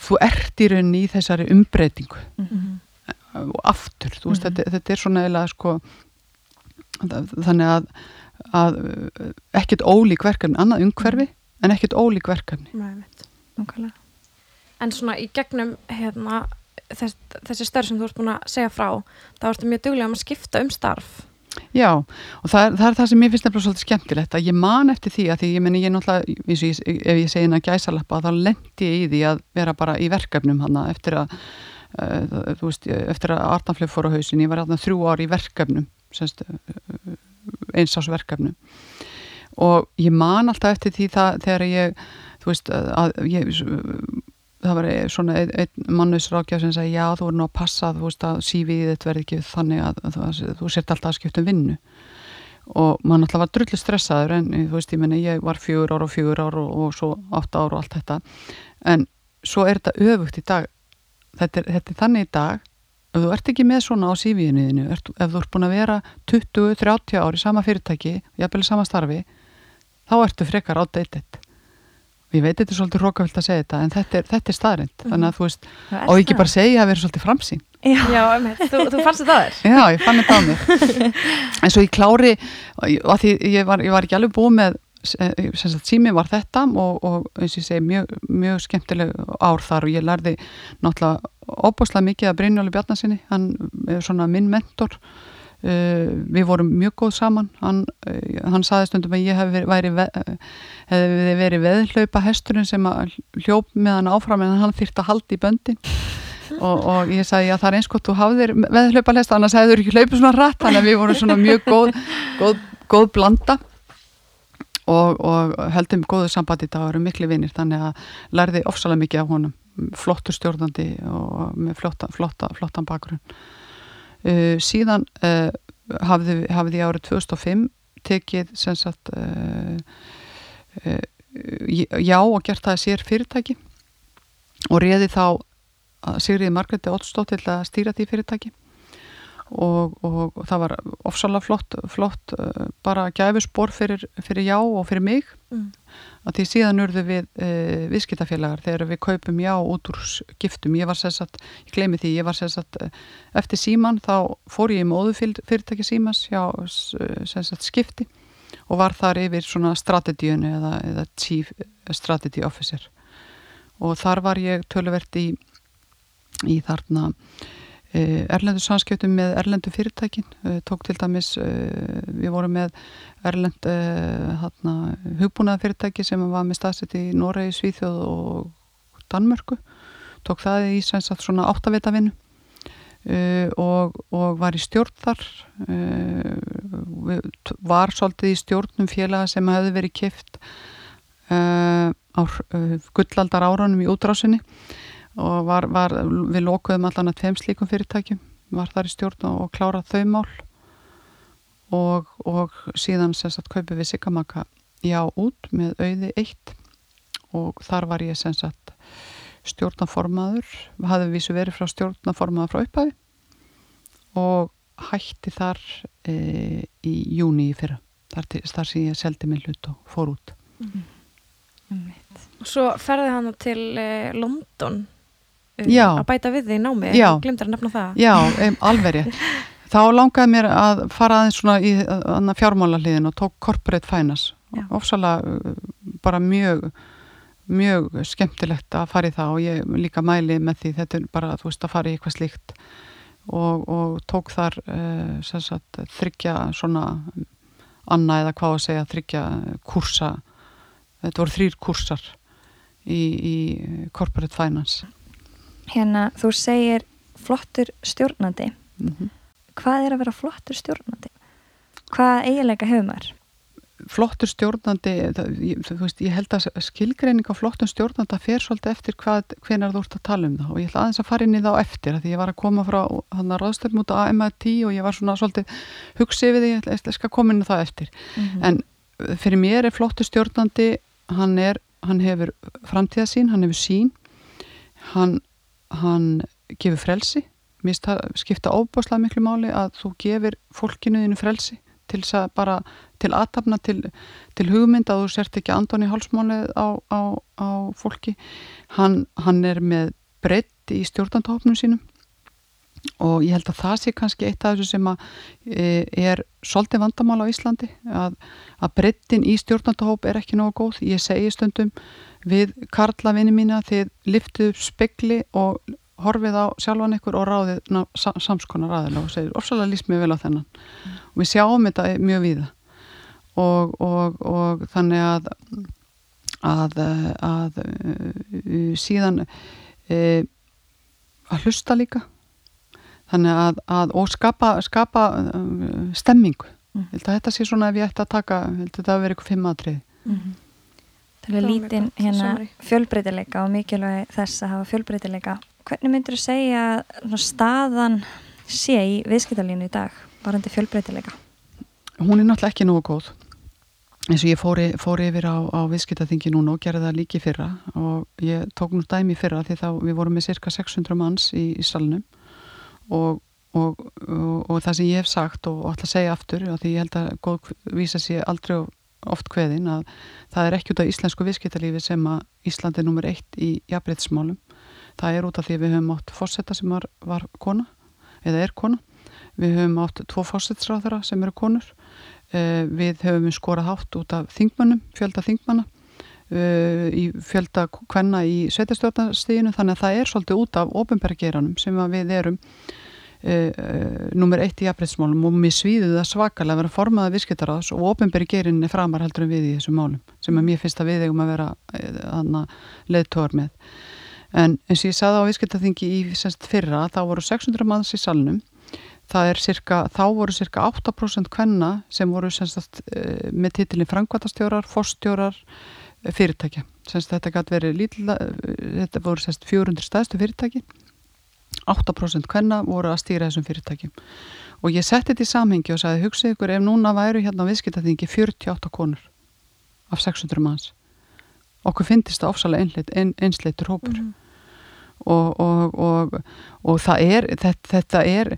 þú ert í rauninni í þessari umbreytingu mm -hmm. og aftur þú veist, mm -hmm. þetta, þetta er svona eða sko þannig að, að ekkert ólík verkefni, annað umhverfi -hmm. en ekkert ólík verkefni Næ, En svona í gegnum hérna, þess, þessi störf sem þú ert búin að segja frá þá ertu mjög duglega um að skipta um starf. Já, og það er, það er það sem ég finnst nefnilega svolítið skemmtilegt að ég man eftir því að því ég menni ég náttúrulega, eins og ég, ef ég segi hérna gæsalappa þá lendi ég í því að vera bara í verkefnum hann eftir að uh, þú veist, eftir að Arnaflöf fór á hausin, ég var hérna þrjú ár í verkefnum semst, uh, einsásverkefnum og ég man alltaf eftir því það þegar ég, þú veist, að ég það var svona einn ein mannusrákjaf sem sagði já þú voru nú að passa þú veist að sífið þetta verði ekki þannig að, að, að, að þú sért alltaf að skipta um vinnu. Og mann alltaf var drullu stressaður en þú veist ég menna ég var fjögur ár og fjögur ár og, og svo átta ár og allt þetta. En svo er þetta öfugt í dag. Þetta er, þetta er þannig í dag ef þú ert ekki með svona á sífiðinu ef þú ert búin að vera 20-30 ár í sama fyrirtæki, jafnvel í sama starfi þá ertu frekar outdated. og ég veit þetta er svolítið rókavilt að segja þetta en þetta er, þetta er staðrind Mhm. þannig að þú veist, og ekki bara segja að vera svolítið framsýn Já, Já, þú, þú fannst þetta að þér? Já, ég fann þetta á mig. <laughs> en svo ég klári, og að því ég var, ég var ekki alveg búið með, eh, sem sagt, sími var þetta og, og eins og ég segi, mjög, mjög skemmtileg ár þar og ég lærði náttúrulega óbúslega mikið að Brynjóli Bjarnasinni, hann er svona minn mentor. Uh, við vorum mjög góð saman. Hann, uh, hann saði stundum að ég hef verið, væri ve hefði verið veðhlaupa hesturinn sem hljóp með hann áfram en hann þyrfti að halda í böndin. Og, og ég sagði að það er eins gott þú hafðir veðhlaupa hest annars hefur ekki hlaupið svona rætt þannig að við vorum svona mjög góð, góð, góð blanda. Og, og heldum góðu sambandi og erum miklu vinnir þannig að lærði ofsalega mikið af honum. Flottur stjórnandi og með flotta, flotta, flottan bakgrunn uh, síðan uh, hafði, hafði ég árið 2005 tekið sagt uh, já og gert það sér fyrirtæki og reði þá Sigriði Margreti Óttstótt til að stýra því fyrirtæki og, og, það var ofsalega flott, flott uh, bara gæfusbor fyrir, fyrir já og fyrir mig. Mm. að því síðan urðu við uh, viðskiptafélagar þegar við kaupum já út úr skiptum, ég var sérsagt, ég gleymi því ég var sérsagt, uh, eftir síman þá fór ég í móðu fyrirtæki símans já, sérsagt skipti og var þar yfir svona strategíun eða, eða chief strategy officer. Og þar var ég töluvert í í þarna erlendu samskiptum með erlendu fyrirtækin. Uh, tók til dæmis uh, við vorum með erlend þarna hugbúnaða fyrirtæki sem var með staðsett í Noregi, Svíþjóð og Danmörku. Tók það í sensat svona áttavita vinnu og, og var í stjórn þar. Var svolítið í stjórnum félaga sem hefði verið kift á gullaldar árunum í útrásinni og var, var, við lókuðum allan að tveim slíkum fyrirtækjum var þar í stjórn og klárað þau mál. Og, og síðan sagt, kaupið við Sigamaka já út með auði eitt. Og þar var ég sagt, stjórnaformaður hafði vísu verið frá stjórnaformaður frá upphæði og hætti þar e, í júni í fyrra þar, þar sem ég seldi minn hlut og fór út. Mm. og svo ferði hann til eh, London Já. að bæta við í námi glemdur að nefna það Já, um, alveg. <laughs> Þá langaði mér að fara aðeins svona í uh, fjármála hliðin og tók corporate finance. Ofsalega uh, bara mjög, mjög skemmtilegt að fara í það og ég líka mæli með því þetta er bara þú veist að fara í eitthvað slíkt og, og tók þar uh, þryggja svona anna eða hvað að segja þryggja kursa, þetta voru þrýr kursar í, í corporate finance. Hérna, þú segir flottur stjórnandi. Mm hvað er að vera flottur stjórnandi? Hvað eiginlega hefur maður? flottur stjórnandi það, ég, þú veist, ég held að skilgreining á flottum stjórnanda fer svolítið eftir hvað, hvenar þú ert að tala um það og ég ætla aðeins að fara inn í þá eftir því ég var að koma frá hann að ráðstöfn út á AMIT og ég var svona svolítið hugsið við því, ég ætla, skal koma inn í það eftir. Mm en uh, fyrir mér er flottur stjórnandi hann er, hann hefur framtíðasín, hann hefur sín hann, hann gefur frelsi. Mér skipta óbáslega miklu máli að þú gefir fólkinu þínu frelsi til að bara til aðtapna til, til hugmynd að þú sért ekki andon í hálsmálið á, á, á fólki. Hann, hann er með breytt í stjórnandahopnum sínum. Og ég held að það sé kannski eitt af þessu sem að e, er svolítið vandamál á Íslandi að, að breyttin í stjórnandahóp er ekki nógu góð. Ég segi stundum við Karla vinni mína þið liftið upp spekli og horfið á sjálfan ykkur og ráðið ná, sa, samskonar aðeins og segir ofsalega líst mér vel á þennan. Og við sjáum þetta mjög víða. Og, og, og þannig að að, að, að síðan e, að hlusta líka. Þannig að, að og skapa, skapa um, stemmingu. Mm. þetta sé svona ef ég ætti að taka þetta verið eitthvað fimm aðtrið Það Það mjög lítinn hérna fjölbreytileika og mikilvæg þess að hafa fjölbreytileika. Hvernig myndir þú segja að staðan sé í viðskiptalínu í dag, varandi fjölbreytileika? hún er náttúrulega ekki nógu góð eins og ég fóri, fóri yfir á, á viðskiptaþingi núna og gerði það líki fyrra og ég tók nú dæmi í fyrra því þá við vorum með cirka 600 manns í, í salnum og, og, og, og það sem ég hef sagt og, og ætla að segja aftur og því ég held að góð vísa sér aldrei oft kveðin að það er ekki út af íslensku viðskiptalífi sem að Ísland er nummer eitt í jafnbreytismálum. Það er út af því við höfum átt fórsetta sem var, var kona eða er kona. Við höfum átt tvo fórsettsráðara sem eru konur. Uh, við höfum skorað hátt út af þingmannum, fjölda þingmanna uh, í fjölda kvenna í sveitastjórnastíðinu þannig að það er svolítið út af ofinbergeranum sem við erum nummer eitt í jafnbreytsmálum og mér svíðu það svakalega að vera formaða viðskiptaráðs og ofinbergerin er framar heldur en við í þessum málum sem að mér finnst að við eigum að vera uh, leðtóðar með. En eins og ég saði á viðskiptaþingi í semst fyrra þá voru 600 manns í salnum. Cirka, þá voru cirka 8% kvenna sem voru semst með titilin frangvatastjórar, fórstjórar fyrirtækja. Semst þetta verið þetta voru semst 400 stæðstu fyrirtæki 8% hvenna voru að stýra þessum fyrirtækjum. Og ég setti þetta í samhengi og sagði hugsið ykkur ef núna væru hérna á viðskiptaþingi 48 konur af 600 manns okkur finnist það ofsalega ein, einsleitur hópur. Mm. og, og, og, og það er þetta, þetta er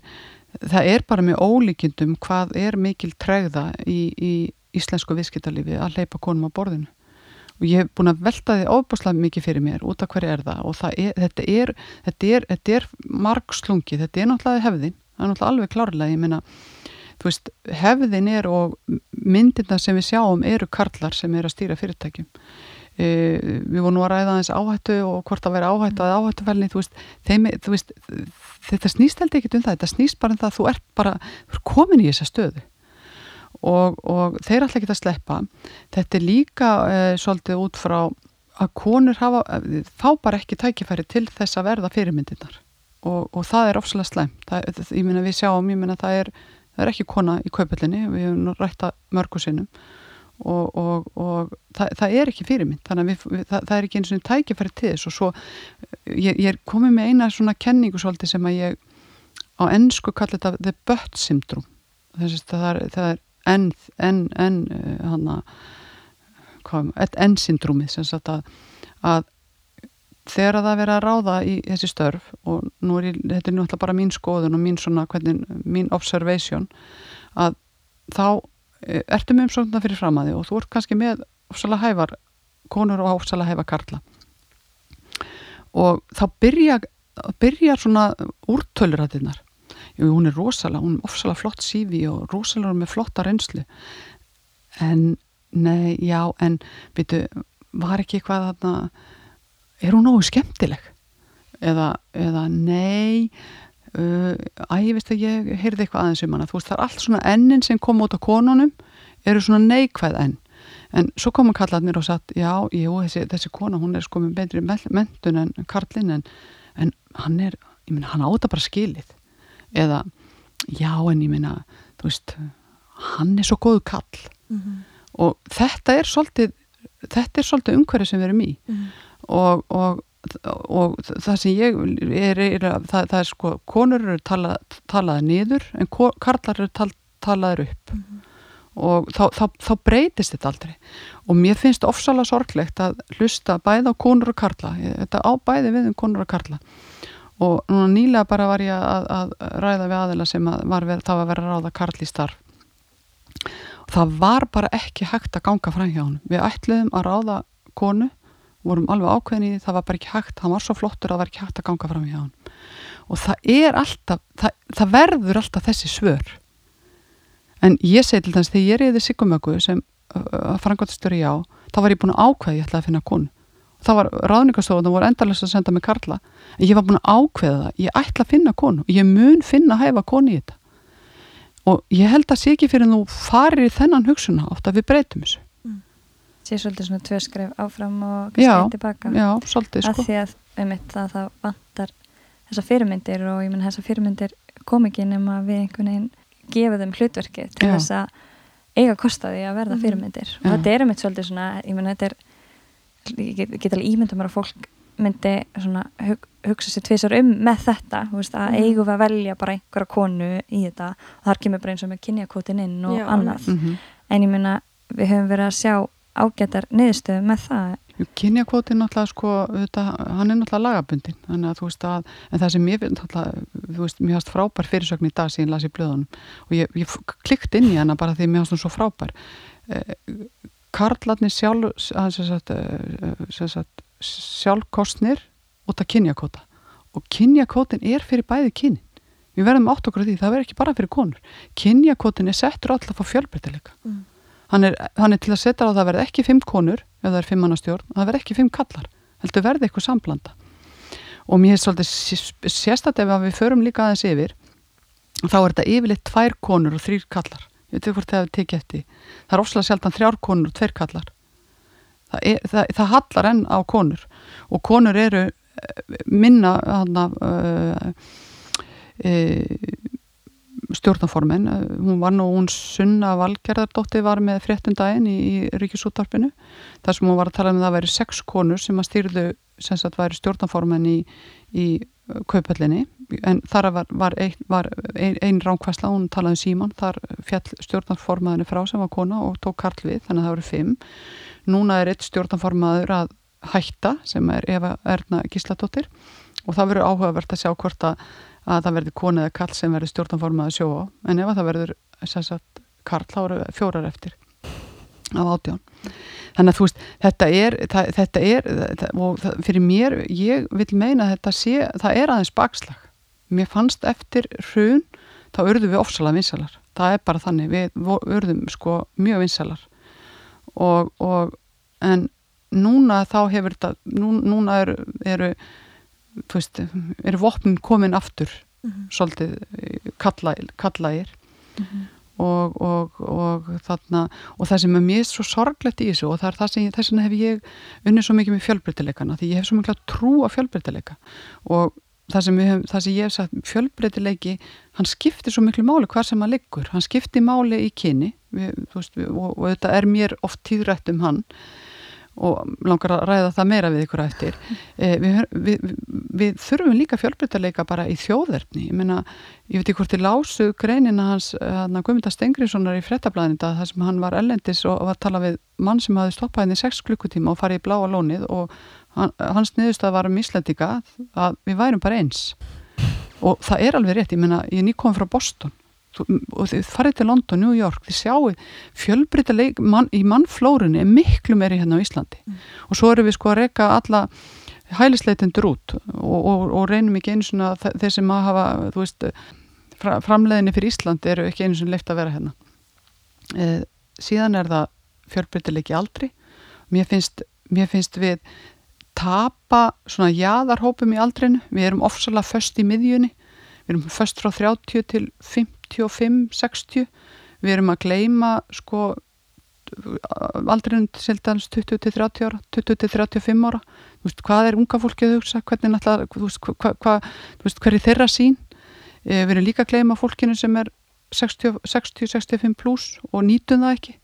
það er bara með ólíkindum hvað er mikil tregða í, í íslensku viðskiptalífi að leipa konum á borðinu og ég hef búin að velta því ofbúslega mikið fyrir mér út af hverju er það. Og það er, þetta er, er, er margslungi, þetta er náttúrulega hefðin, það er náttúrulega alveg klárlega, ég meina þú veist, hefðin er og myndirna sem við sjáum eru karlar sem er að stýra fyrirtækjum. E, við vorum nú að ræða aðeins áhættu og hvort að vera áhættu að áhættuvelni, þú þú veist þetta snýst held ekki um það, þetta snýst bara um það að þú ert bara, þú ert komin í þessa stöðu og, og þeir alltaf geta að sleppa. Þetta er líka uh, svolítið út frá að konur hafa, fá bara ekki tækifæri til þess að verða fyrirmyndirnar. Og, og það er ofslega slem það, ég minna við sjáum, ég minna það er það er ekki kona í kaupallinni við hefum rætta mörgu sinnum. Og, og, og það, það er ekki fyrirmynd. Þannig að við, við, það, það er ekki eins og tækifæri til þess. Og svo ég, ég er komið með eina svona kenningu svolítið sem að ég á ennsku kalli þetta the butt syndrome. Það er, það er enn enn enn hann að enn syndrúmið sem sagt að, að þegar það verið að ráða í þessi störf og nú er ég, þetta er náttúrulega bara mín skoðun og mín svona, hvernig, mín observation að þá e, ertu með umsóknar fyrir fram að því og þú ert kannski með ofsalega hæfar konur og ofsalega hæfar karla. Og þá byrja byrja svona úrtölur að þinnar Jú, hún er rosalega, hún er ofsalega flott sífi og rosalega með flotta reynslu. En nei, já, en veitu, var ekki eitthvað þarna er hún nógu skemmtileg? Eða, eða nei uh, að ég veist að ég heyrði eitthvað aðeins um hana, þú veist, það er allt svona ennin sem kom út á konunum, eru svona neikvæð enn, en svo kom að kalla mér og sagt, já, jú, þessi, þessi kona hún er sko með betri mentun en Karlin en, en hann er, ég minna, hann áta bara skilið eða já en ég minna þú veist, hann er svo góðu kall mm -hmm. og þetta er svolítið þetta er svolítið umhverfið sem við erum í mm -hmm. og, og, og það sem ég er, er það, það er sko, konur eru tala, talaði niður en karlar eru tal, talaður upp mm -hmm. og þá, þá, þá breytist þetta aldrei og mér finnst ofsalega sorglegt að hlusta bæða á konur og karla þetta á bæði við um konur og karla og núna nýlega bara var ég að, að ræða við aðila sem að var það var verið að ráða Karl í starf og það var bara ekki hægt að ganga fram hjá hann við ætluðum að ráða konu vorum alveg ákveðin í því, það var bara ekki hægt hann var svo flottur að það var ekki hægt að ganga fram hjá hann og það er alltaf það, það verður alltaf þessi svör. En ég segi til þess þegar ég er í því sigumöku sem uh, frangottistur í á, þá var ég búin að ákveði ég ætlaði að finna konu það var ráðningarstofan, það voru endalast að senda mig Karla en ég var búin að ákveða það ég ætla að finna konu, ég mun finna að hæfa konu í þetta og ég held að sé ekki fyrir þú farir í þennan hugsunna átt að við breytum þessu mm. Sér svolítið svona tvö skref áfram og kannski tilbaka Já, svolítið sko að Því að um þetta það vantar þessa fyrirmyndir og ég menn þessa fyrirmyndir kom ekki nema við einhvern veginn gefa þeim hlutverki til Já. þess að eiga kostaði að verða mm. fyrirmyndir mm. og þetta er um eitt svolítið svona, ég menn þetta er ég get, get alveg ímynda mér að fólk myndi svona, hug, hugsa sér tvísar um með þetta, veist, að mm. eigum við að velja bara einhverja konu í þetta. Og þar kemur bara eins og með kynjakvotin inn og Já, annað, mm -hmm. en ég minna við höfum verið að sjá ágættar niðurstöðu með það. Kynjakvotin náttúrulega sko, þetta, hann er náttúrulega lagabundin, þannig að þú veist að en það sem ég finn náttúrulega, þú veist mér hast frábær fyrirsögn í dag sem ég las í blöðunum. Og ég, ég klikt inn í hana bara því mér hast hún svo frábær. Eh, karlarnir sjálf, sagt, eh, sagt, sjálfkostnir út af kynjakóta og kynjakótin er fyrir bæði kynin. Við verðum átt okkur á því, það verður ekki bara fyrir konur. Kynjakótin er settur alltaf á fjölbreytileika. Mm. hann, hann er til að setja á það verði ekki fimm konur ef það er fimm mannastjórn, það verði ekki fimm kallar heldur verði eitthvað samblanda. Og mér er svolítið sérstaklega ef við förum líka aðeins yfir þá er þetta yfirleitt tvær konur og þrýr kallar ég veit ekki hvort það hefur tekið eftir það er ofslega sjaldan þrjár konur og tveir kallar það, er, það, það hallar enn á konur. Og konur eru eh, minna hana, uh, uh, stjórnaformin hún var nú, hún Sunna Valgerðardóttir var með fréttundaginn í, í Ríkisúttarpinu þar sem hún var að tala um að það væri sex konur sem að stýrðu sem sagt væri stjórnaformin í, í kaupallinni en þar var, var, ein, var ein, ein ránkvæsla, hún talaði um síman þar fjall stjórnaformaðinu frá sem var kona og tók Karl við, þannig að það voru fimm. Núna er eitt stjórnaformaður að hætta sem er Eva Erna Gísladóttir og það verður áhugavert að sjá hvort að, að það verður kona eða Karl sem verður stjórnaformaður sjó á. En ef það verður sagt, Karl þá eru fjórar eftir af átján. Þannig að þú veist, þetta er, það, þetta er það, og það, fyrir mér, ég vil meina þetta sé, það er aðeins bakslag mér fannst eftir hrun þá urðum við ofsalega vinsalar. Það er bara þannig, við urðum sko mjög vinsalar. Og, og en núna þá hefur þetta, nú, núna eru eru, veist, eru vopnin komin aftur mm -hmm. svolítið kallægir mm -hmm og, og, og þarna og það sem er mér svo sorglegt í þessu og það er það sem, þess vegna hef ég unnið svo mikið með fjölbreytileikana því ég hef svo mikið trú á fjölbreytileika. Og það sem, hef, það sem ég hef sagt fjölbreytileiki, hann skiptir svo miklu máli hvað sem hann liggur, hann skiptir máli í kyni. Við, veist, við, og, og þetta er mér oft tíðrætt um hann og langar að ræða það meira við ykkur eftir. Eh, við, við, við þurfum líka fjölbrytarleika bara í þjóðverfni ég meina, ég veit ekki hvort ég lásu greinina hans, hann að Guðmynda Stengriðssonar í frettablaðinda þar sem hann var ellendis og var að tala við mann sem hafi stoppað henni 6 klukkutíma og farið í bláa lónið og hans niðurstað var um Íslandika að við værum bara eins. Og það er alveg rétt, ég meina, ég er nýkominn frá Boston. Og þið farið til London, New York þið sjáu fjölbrytileg man, í mannflórunni er miklu meiri hérna á Íslandi. Mm. og svo erum við sko að reyka alla hælisleitindur út og, og, og reynum ekki einu svona þeir sem að hafa, þú veist framleiðinni fyrir Íslandi eru ekki einu svona leift að vera hérna. E, síðan er það fjölbrytilegi aldri. Mér finnst, mér finnst við tapa svona jáðarhópum í aldrinu, við erum ofsalega föst í miðjunni. Við erum föst frá 30 til 55-60 við erum að gleima sko aldrei sildans 20 til 30 ára 20 til 35 ára. Veist, hvað er unga fólkið að hugsa? Hvernig náttúrulega hva, hva, hver er þeirra sín e, við erum líka að gleima fólkinu sem er 60-65 pluss og nýtum það ekki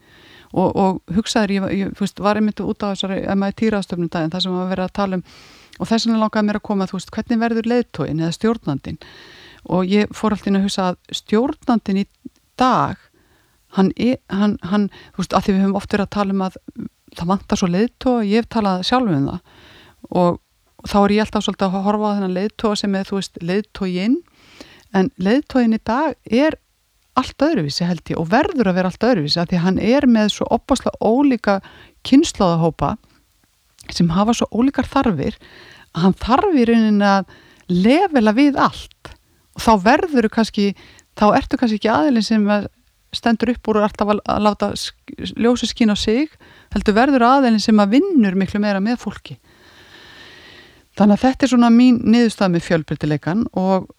og, og hugsaður, ég, ég veist, var einmitt út á þessari MIT-raðstöfnum daginn það sem við verðum að tala um og þess vegna langaði mér að koma að þú veist hvernig verður leiðtóin eða stjórnandin og ég fór alltaf inn að hugsa að stjórnandin í dag hann, er, hann, hann þú veist, að því við höfum oft verið að tala um að það vantar svo leiðtó og ég hef talað sjálf um það. Og, þá er ég alltaf svolítið að horfa á þennan leiðtó sem er, þú veist, leiðtóginn en leiðtóginn í dag er allt öðruvísi held ég og verður að vera allt öðruvísi að því hann er með svo opaslega ólíka kynnslóðahópa sem hafa svo ólíkar þarfir að hann þarfir raunin að levela við allt. Og þá verður þú kannski, þá ertu kannski ekki aðilin sem stendur upp úr og alltaf að láta ljósi skín á sig, heldur verður aðilin sem að vinnur miklu meira með fólki. Þannig að þetta er svona mín niðurstað með fjölbrytileikan og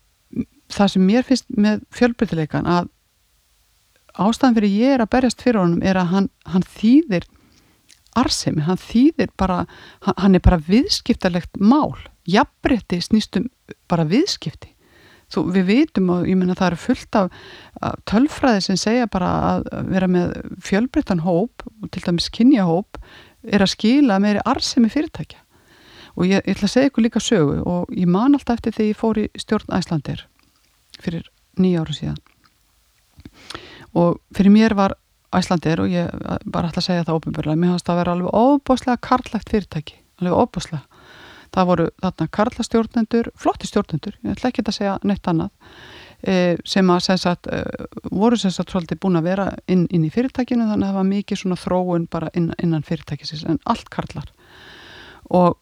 það sem mér finnst með fjölbrytileikan að ástæðan fyrir ég er að berjast fyrir honum er að hann, hann þýðir arsemi, hann þýðir bara hann er bara viðskiptalegt mál. Jafnbretti snýstum bara viðskipti. Þú, við vitum og ég menna það eru fullt af, tölfræði sem segja bara að vera með fjölbreyttan hóp og til dæmis kynjahóp er að skila meiri arsemi fyrirtækja. Og ég, ég ætla að segja ykkur líka sögu og ég man alltaf eftir þegar ég fór í stjórn Æslandir fyrir nýja ára síðan og fyrir mér var Æslandir og ég bara ætla að segja það óbyrgulega, mér finnst það að vera alveg óbúslega karlægt fyrirtæki, alveg óbúslega það voru þarna karlastjórnendur flotti stjórnendur, ég ætla ekki að segja neitt annað e, sem að sagt, e, voru sem sagt svolítið búin að vera inn, inn í fyrirtækinu þannig að það var mikið svona þróun bara inn, innan fyrirtækisins en allt karlar. Og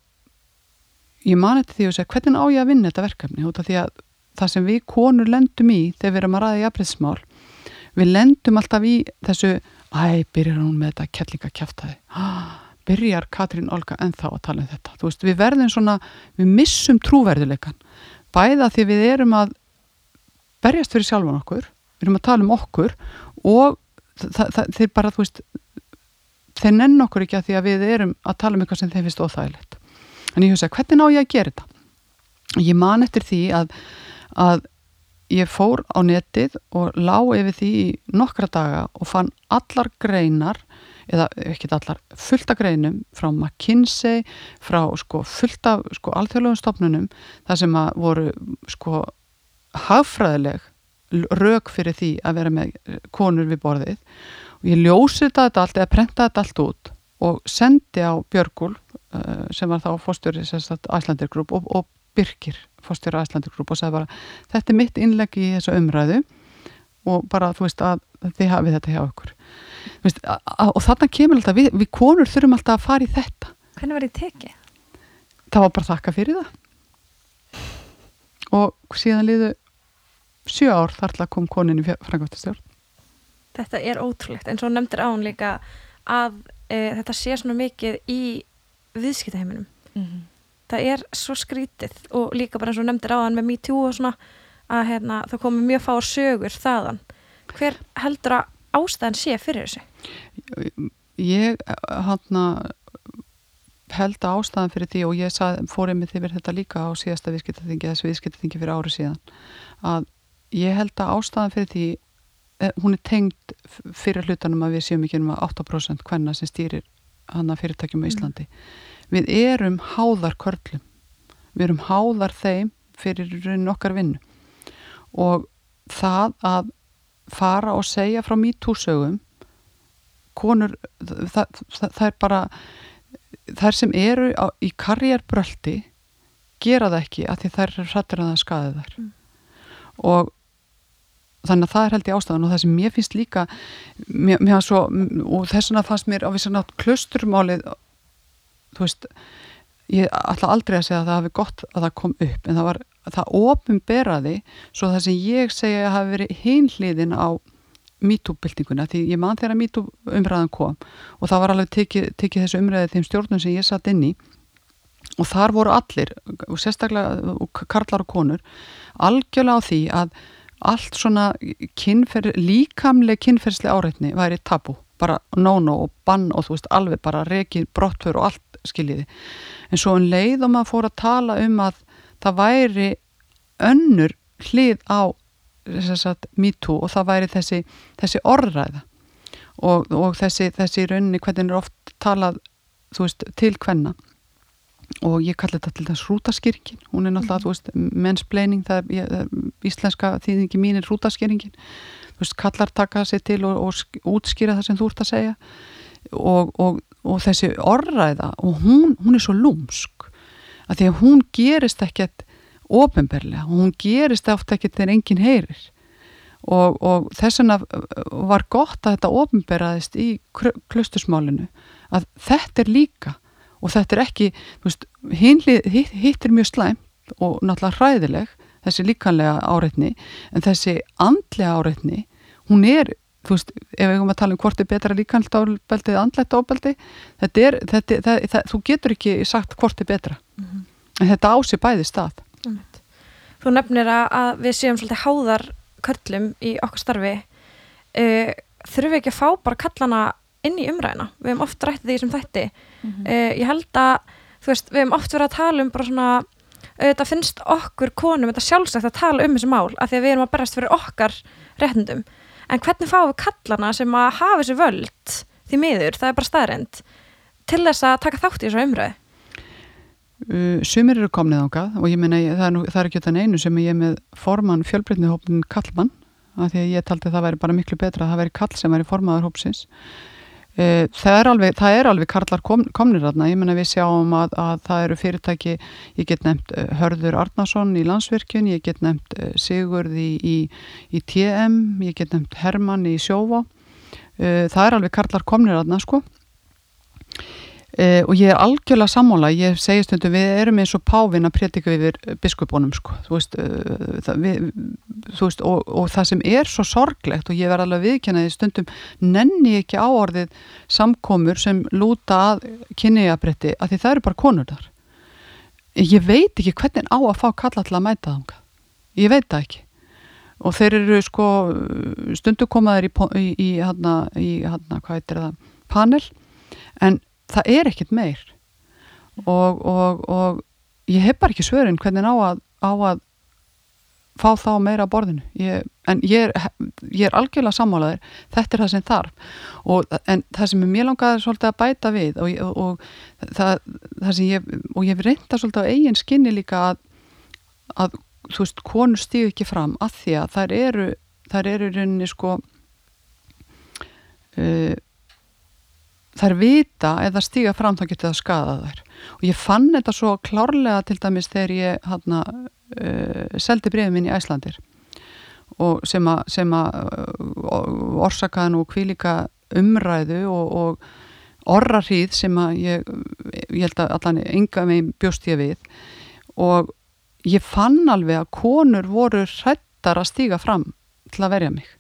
ég mani til því að segja hvernig á ég að vinna þetta verkefni? Út af því að það sem við konur lendum í þegar við erum að ræða í afbreyðsmál við lendum alltaf í þessu æ, byrjar hún með þetta kellinga kæftæði <gasps> byrjar Katrín Olga en þá að tala um þetta? Veist, við verðum svona, við missum trúverðuleikan bæða því við erum að berjast fyrir sjálfan okkur við erum að tala um okkur og þeir bara, þú veist þeir nenn okkur ekki að því að við erum að tala um eitthvað sem þeir finnst óþægilegt. En ég hugsa, hvernig ná ég að gera þetta? Ég man eftir því að, að ég fór á netið og lá yfir því í nokkra daga og fann allar greinar eða ekki allar, fullta greinum frá McKinsey, frá sko fullta sko alþjóðlegum stofnunum þar sem að voru sko hagfræðileg rauk fyrir því að vera með konur við borðið. Og ég ljósið þetta allt eða prentaði þetta allt út og sendi á Björgúl uh, sem var þá fórstjóri Æslandir grúp og, og Birkir fórstjóri Æslandir grúp og sagði bara þetta er mitt innlegg í þessu umræðu og bara þú veist að þið hafið þetta hjá okkur veist, og þarna kemur alltaf, við, við konur þurfum alltaf að fara í þetta. Hvernig var þið tekið? Það var bara þakka fyrir það. Og síðan liðu sjö ár þar til að kom konin í frangvættastjórn Þetta er ótrúlegt en svo nefndir án líka að e, þetta sé svona mikið í viðskiptaheiminum. Mm -hmm. Það er svo skrítið og líka bara eins og nefndir áðan með MeToo og svona að hérna, það komi mjög fá sögur þaðan hver heldur að ástæðan sé fyrir þessu? Ég hana, held að ástæðan fyrir því og ég sað, fór einmitt yfir þetta líka á síðasta viðskiptaþingi þessu viðskiptaþingi fyrir ári síðan að ég held að ástæðan fyrir því eh, hún er tengd fyrir hlutanum að við séum ekki um að 8% hvenna sem stýrir hana fyrirtækjum á mm. Íslandi mm. Við erum háðar körlum. Við erum háðar þeim fyrir raunin okkar vinnu. Og það að fara og segja frá mítúsögum konur það, það, það er bara þær sem eru á, í karjærbröldi gera það ekki að því þær er hrættir að það skaði þær. Mm. og þannig að það er held í ástæðan og það sem mér finnst líka mér, mér svo, og þess vegna fannst mér á vissan átt klusturmálið þú veist ég ætla aldrei að segja að það hafi gott að það kom upp en það var, það ofinberaði svo það sem ég segja að hafi verið hinliðin á MeToo-byltinguna því ég man þegar MeToo-umræðan kom og það var alveg tekið, tekið þessu umræðið þeim stjórnum sem ég satt inn í og þar voru allir og sérstaklega og karlar og konur algjörlega á því að allt svona kynfer, líkamleg kynferðsli áreitni væri tabu, bara no-no og bann og þú veist alveg bara reiki brottför og allt skiljiði. En svo en leið og maður fór að tala um að það væri önnur hlið á MeToo og það væri þessi, þessi orðræða og, og þessi, þessi rauninni hvernig er oft talað veist, til hvenna og ég kalli þetta til þess rútaskýringin hún er náttúrulega, mm. þú veist, mennsplaining það er íslenska þýðingi mín er rútaskýringin, þú veist, kallar taka sér til og, og útskýra það sem þú ert að segja. Og, og, og þessi orðræða og hún, hún er svo lúmsk að því að hún gerist ekkert ofinberlega og hún gerist eftir ekkert þegar enginn heyrir. Og, og þess vegna var gott að þetta ofinberaðist í klustusmálinu að þetta er líka og þetta er ekki, þú veist, hinlið, hitt, hitt er mjög slæmt og náttúrulega hræðileg, þessi líkanlega áreitni, en þessi andlega áreitni, hún er, þú veist, ef við erum að tala um hvort er betra líkanlega ábeldi eða andlega ábeldi, þetta er, þetta, það, það, þú getur ekki sagt hvort er betra, mm -hmm. en þetta ási bæði stað. Þú nefnir að við séum svolítið háðar körlum í okkar starfi, uh, þurfum við ekki að fá bara kallana inn í umræðina, við hefum oft rættið því sem þætti mm -hmm. uh, ég held að þú veist, við hefum oft verið að tala um bara svona, auðvitað finnst okkur konum þetta sjálfsagt að tala um þessi mál af því að við erum að berast fyrir okkar réttundum, en hvernig fáum við kallana sem að hafa þessi völd því miður, það er bara staðrind til þess að taka þátt í þessu umræði uh, Sumir eru komnið ákað og ég meina, það er, það er ekki þetta einu sem ég með forman fjölbreytnihópin kallmann af því að ég taldi að það væri bara miklu betra að það væri kall sem væri formaður hópsins það, er alveg, það er alveg karlar kom, komnir aðna, ég menna við sjáum að, að það eru fyrirtæki, ég get nefnt uh, Hörður Arnason í Landsvirkjun, ég get nefnt uh, Sigurð í, í, í TM, ég get nefnt Hermann í Sjófa, það er alveg karlar komnir aðna sko Uh, og ég er algjörlega sammála, ég segi stundum við erum eins og pávin að prétika yfir biskupunum sko, þú veist, uh, það, við, þú veist og, og það sem er svo sorglegt og ég verð alveg viðkjannaði stundum nenni ekki á orðið samkomur sem lúta að kynniðabretti að því það eru bara konur þar ég veit ekki hvernig á að fá kalla til að mæta það ég veit það ekki og þeir eru sko stundum komaður í, í, í, hana, í hana, hvað heitir það, panel en það er ekkit meir. Og, og, og ég hef bara ekki svörin hvernig á að, á að fá þá meira á borðinu. Ég, en ég er, ég er algjörlega sammálaður. Þetta er það sem þarf. Og, en það sem mjög langaður svolítið að bæta við og, og það, það sem ég og ég reynda svolítið á eigin skinni líka að, að þú veist, konur stíu ekki fram að því að þær eru þær eru rauninni sko uh, þær vita eða stíga fram þá getur það skadað þær. Og ég fann þetta svo klárlega til dæmis þegar ég hana, uh, seldi brefið minn í Æslandir og sem að, uh, orsakaðan og kvílika umræðu og, og orrarhýð sem að ég, ég held að allan ynga með bjóst ég við. Og ég fann alveg að konur voru hrættar að stíga fram til að verja mig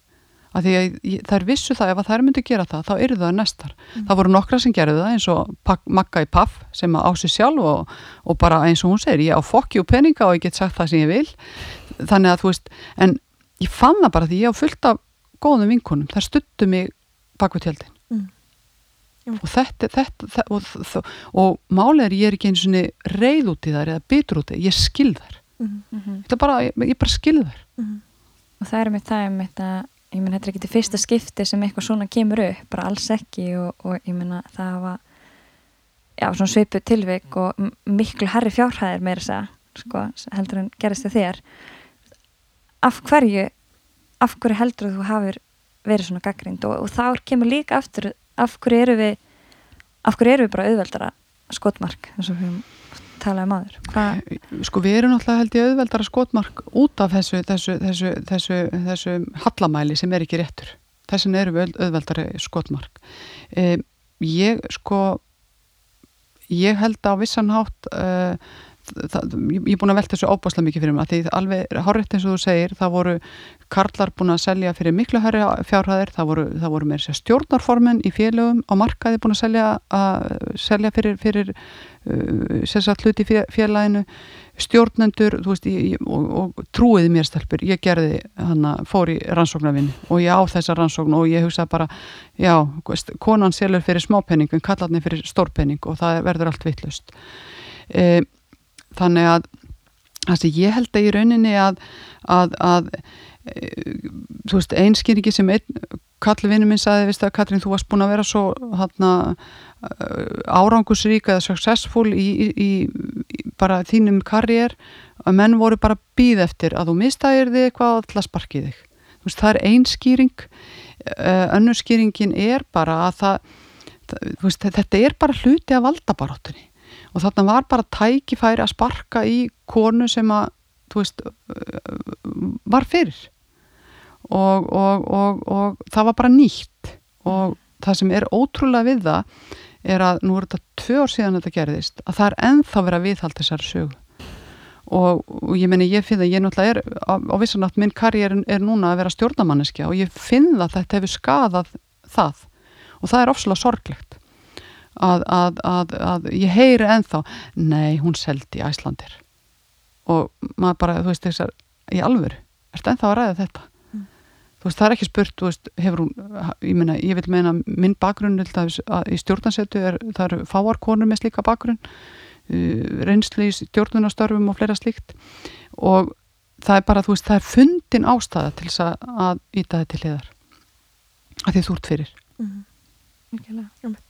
að því að þær vissu það ef þær myndi gera það, þá eru það nestar mm. það voru nokkra sem gerðu það eins og makka í paff sem á sig sjálf og, og bara eins og hún segir, ég á fokki og peninga og ég get sagt það sem ég vil þannig að þú veist, en ég fann það bara því ég á fullt af góðum vinkunum þær stuttu mig bak við tjaldin mm. og þetta, þetta, þetta og, og, og málið er ég er ekki eins og reyð út í þær eða bitur út í þær, ég skil þær mm -hmm. bara, ég, ég bara skil þær -hmm. og það er með það ég menn þetta er ekki til fyrsta skipti sem eitthvað svona kemur upp, bara alls ekki og, og ég menna það hafa já, svona svipu tilvik og miklu herri fjárhæðir meira að sko, heldur en gerist þið þér. Af hverju af hverju heldur þú hafið verið svona gaggrind og, og þá kemur líka aftur, af hverju eru við af hverju eru við bara auðveldara skotmark, eins og við tala um aður Hva? Sko við erum náttúrulega held ég auðveldara skotmark út af þessu, þessu, þessu, þessu, þessu hallamæli sem er ekki réttur þessin eru við auðveldara skotmark eh, ég sko ég held á vissan hátt uh, það, ég er búin að velta þessu óbáslega mikið fyrir mig því alveg horrið eins og þú segir það voru karlar búin að selja fyrir miklu herri fjárhæðir, það voru, það voru með stjórnarformen í félögum og markaði búin að selja, að selja fyrir, fyrir uh, sérsagt hluti félaginu stjórnendur veist, ég, og, og trúiði mér stelpur, ég gerði hana, fór í rannsóknarvinn og ég á þessa rannsókn og ég hugsa bara já, konan selur fyrir smápenning en kallarni fyrir stórpenning og það verður allt vittlust eða þannig að það sem ég held að í rauninni að, að, að e, veist, einskýringi sem einn kalli vinnu minn sagði, viðst að Katrín þú varst búin að vera svo hana, árangusrík eða successful í, í, í bara þínum karriér að menn voru bara býð eftir að þú mistæðir þig eitthvað og alltaf sparkið þig. Veist, það er einskýring önnurskýringin er bara að það, það veist, þetta er bara hluti af valdabaróttunni og þarna var bara tækifæri að sparka í konu sem að veist, var fyrir. Og, og, og, og það var bara nýtt. Og það sem er ótrúlega við það er að nú er þetta tvö ár síðan þetta gerðist að það er enþá verið að viðhalda þessar sögu. Og, og ég menni ég finn það, ég náttúrulega er á, á vissanátt minn karriér er núna að vera stjórnamanniski og ég finn það að þetta hefur skadað það. Og það er ofslega sorglegt að, að, að, að ég heyri enþá nei, hún seldi Æslandir og maður bara, þú veist þessar, í alvöru, ertu enþá að ræða þetta? Mm. þú veist, það er ekki spurt þú veist, hefur hún, ég meina, ég vil meina minn bakgrunn, í stjórnansetu er, það eru fáarkonur með slíka bakgrunn uh, reynsli í stjórnunastörfum og fleira slíkt. Og það er bara, þú veist, það er fundin ástæða til þess að íta þetta til hliðar að því þú ert fyrir. Mm -hmm. Mikið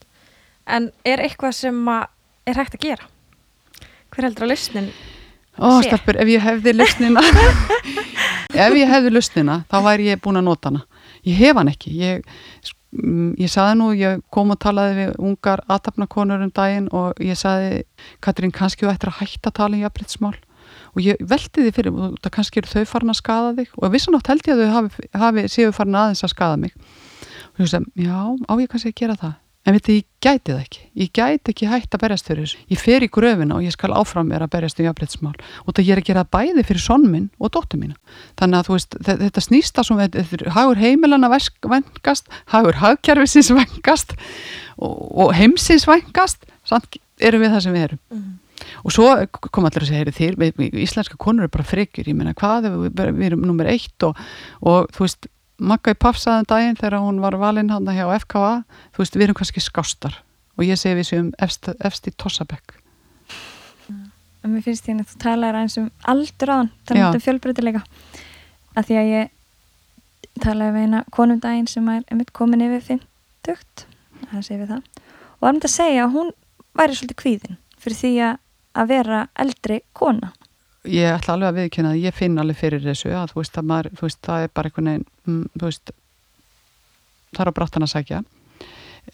en er eitthvað sem er hægt að gera? Hver heldur að lausnin Ó, stafur, ef ég hefði lausnina <laughs> ef ég hefði lausnina þá væri ég búin að nota hana. Ég hef hann ekki. Ég, mm, ég saði nú, ég kom og talaði við ungar aðtapnakonur um daginn og ég saði, Katrín, kannski þú ættir að hætta að tala um jafnbryttsmál og ég veldi því fyrir, það kannski eru þau farin að skada þig? Og vissanátt held ég að þau hafi, hafi séu farin aðeins að skada mig. Og ég sagði, já, á ég kannski að gera það en veit ég gæti það ekki. Ég gæti ekki hægt að berjast fyrir þessu. Ég fer í gröfina og ég skal áfram vera að berjast um jafnbryttsmál og það ég er að gera bæði fyrir sonn minn og dóttur mína. Þannig að þú veist, þe- þetta snýst það sem er hagur heimilana vengast hagur hagkerfisins vengast og, og heimsins vengast samt erum við það sem við erum. Og svo kom allir að segja "Heyrðu, þér, íslenska konur eru bara frekjur. Ég meina hvað, ef við, við erum nummer eitt og, og þú veist, Magga í Pafsaðan daginn þegar hún var valinn hann hjá FKA þú veist, við erum kannski skástar og ég segi við séum efst, efst í Tossabekk. En mér finnst því að þú talaðir aðeins um aldur áðan, Já. þannig um fjölbreytileika. Að því að ég talaði við eina konum daginn sem er einmitt komin yfir 50 það sé við það og var myndi að segja að hún væri svolítið kvíðin fyrir því að, að vera eldri kona. Ég ætla alveg að viðkynna að ég finn alveg fyrir þessu að þú veist, að maður, þú veist það er bara einhvern veginn mm, veist, það er á brattan að sækja.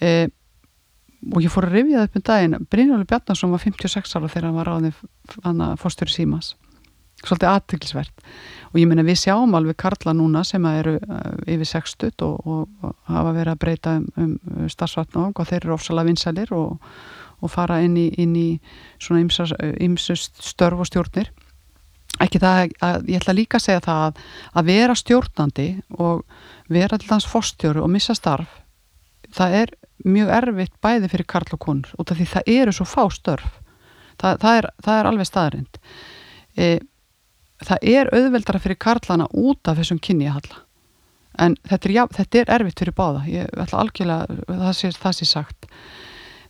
E, og ég fór að rifja upp um daginn. Brynjóli Bjarnason var 56 ára þegar hann var ráðið hann að fórstur símas svolítið aðtilsvert og ég meina við sjáum alveg karla núna sem eru uh, yfir 60 og, og, og hafa verið að breyta um, um starfsvatna og þeir eru ofsalega vinsælir og, og fara inn í, inn í svona ymsust störf og stjórnir ekki það að ég ætla líka að segja það að, að vera stjórnandi og vera til dans fórstjóru og missa starf það er mjög erfitt bæði fyrir karl og konur út af því það eru svo fá störf. Það, það, er, það er alveg staðrind e, það er auðveldara fyrir karlana út af þessum kynjahalla. En þetta er, já, þetta er erfitt fyrir báða. Ég ætla algjörlega, það sé, það sé sagt.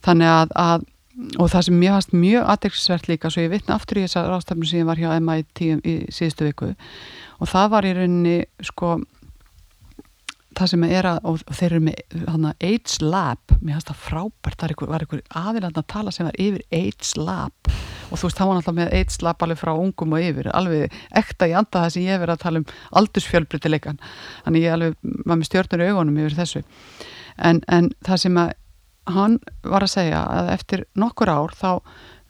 Þannig að, að og það sem mér fannst mjög aðeinsvert líka svo ég vitna aftur í þessa rástafnum sem ég var hjá MIT í síðustu viku og það var í rauninni sko það sem er að, og þeir eru með hana, AIDS Lab, mér finnst það frábært það einhver, var einhver aðiland að tala sem var yfir AIDS Lab. Og þú veist það var náttúrulega með AIDS Lab alveg frá ungum og yfir alveg ekta í anda það sem ég hef verið að tala um aldursfjölbreytileikan þannig ég alveg var með stjórnur í augunum yfir þessu. En, en það sem að hann var að segja að eftir nokkur ár þá,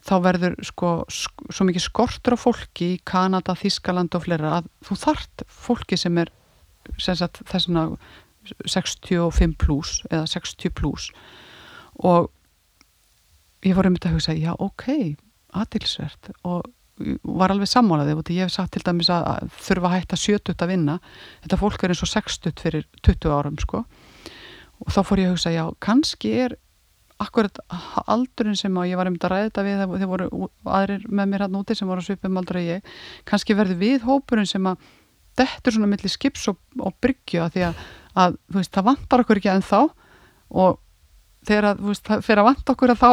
þá verður sko, sk svo mikið skortur á fólki í Kanada, Þískaland og fleira að þú þart fólki sem er þessuna 65 pluss eða 60 pluss og ég fór um þetta að hugsa, já ok aðtilsvert og var alveg sammálaði og ég hef sagt til dæmis að þurfa að hætta 70 að vinna. Þetta fólk er eins og 60 fyrir 20 árum sko. Og þá fór ég að hugsa, já kannski er akkurat aldurinn sem ég var um þetta ræða þetta við þegar voru aðrir með mér hann úti sem voru að svipum aldrei ég kannski verði við hópurinn sem að dettur svona millir skips og, og bryggju að því að, að veist, það vantar okkur ekki ennþá og þegar það fer að vanta okkur að þá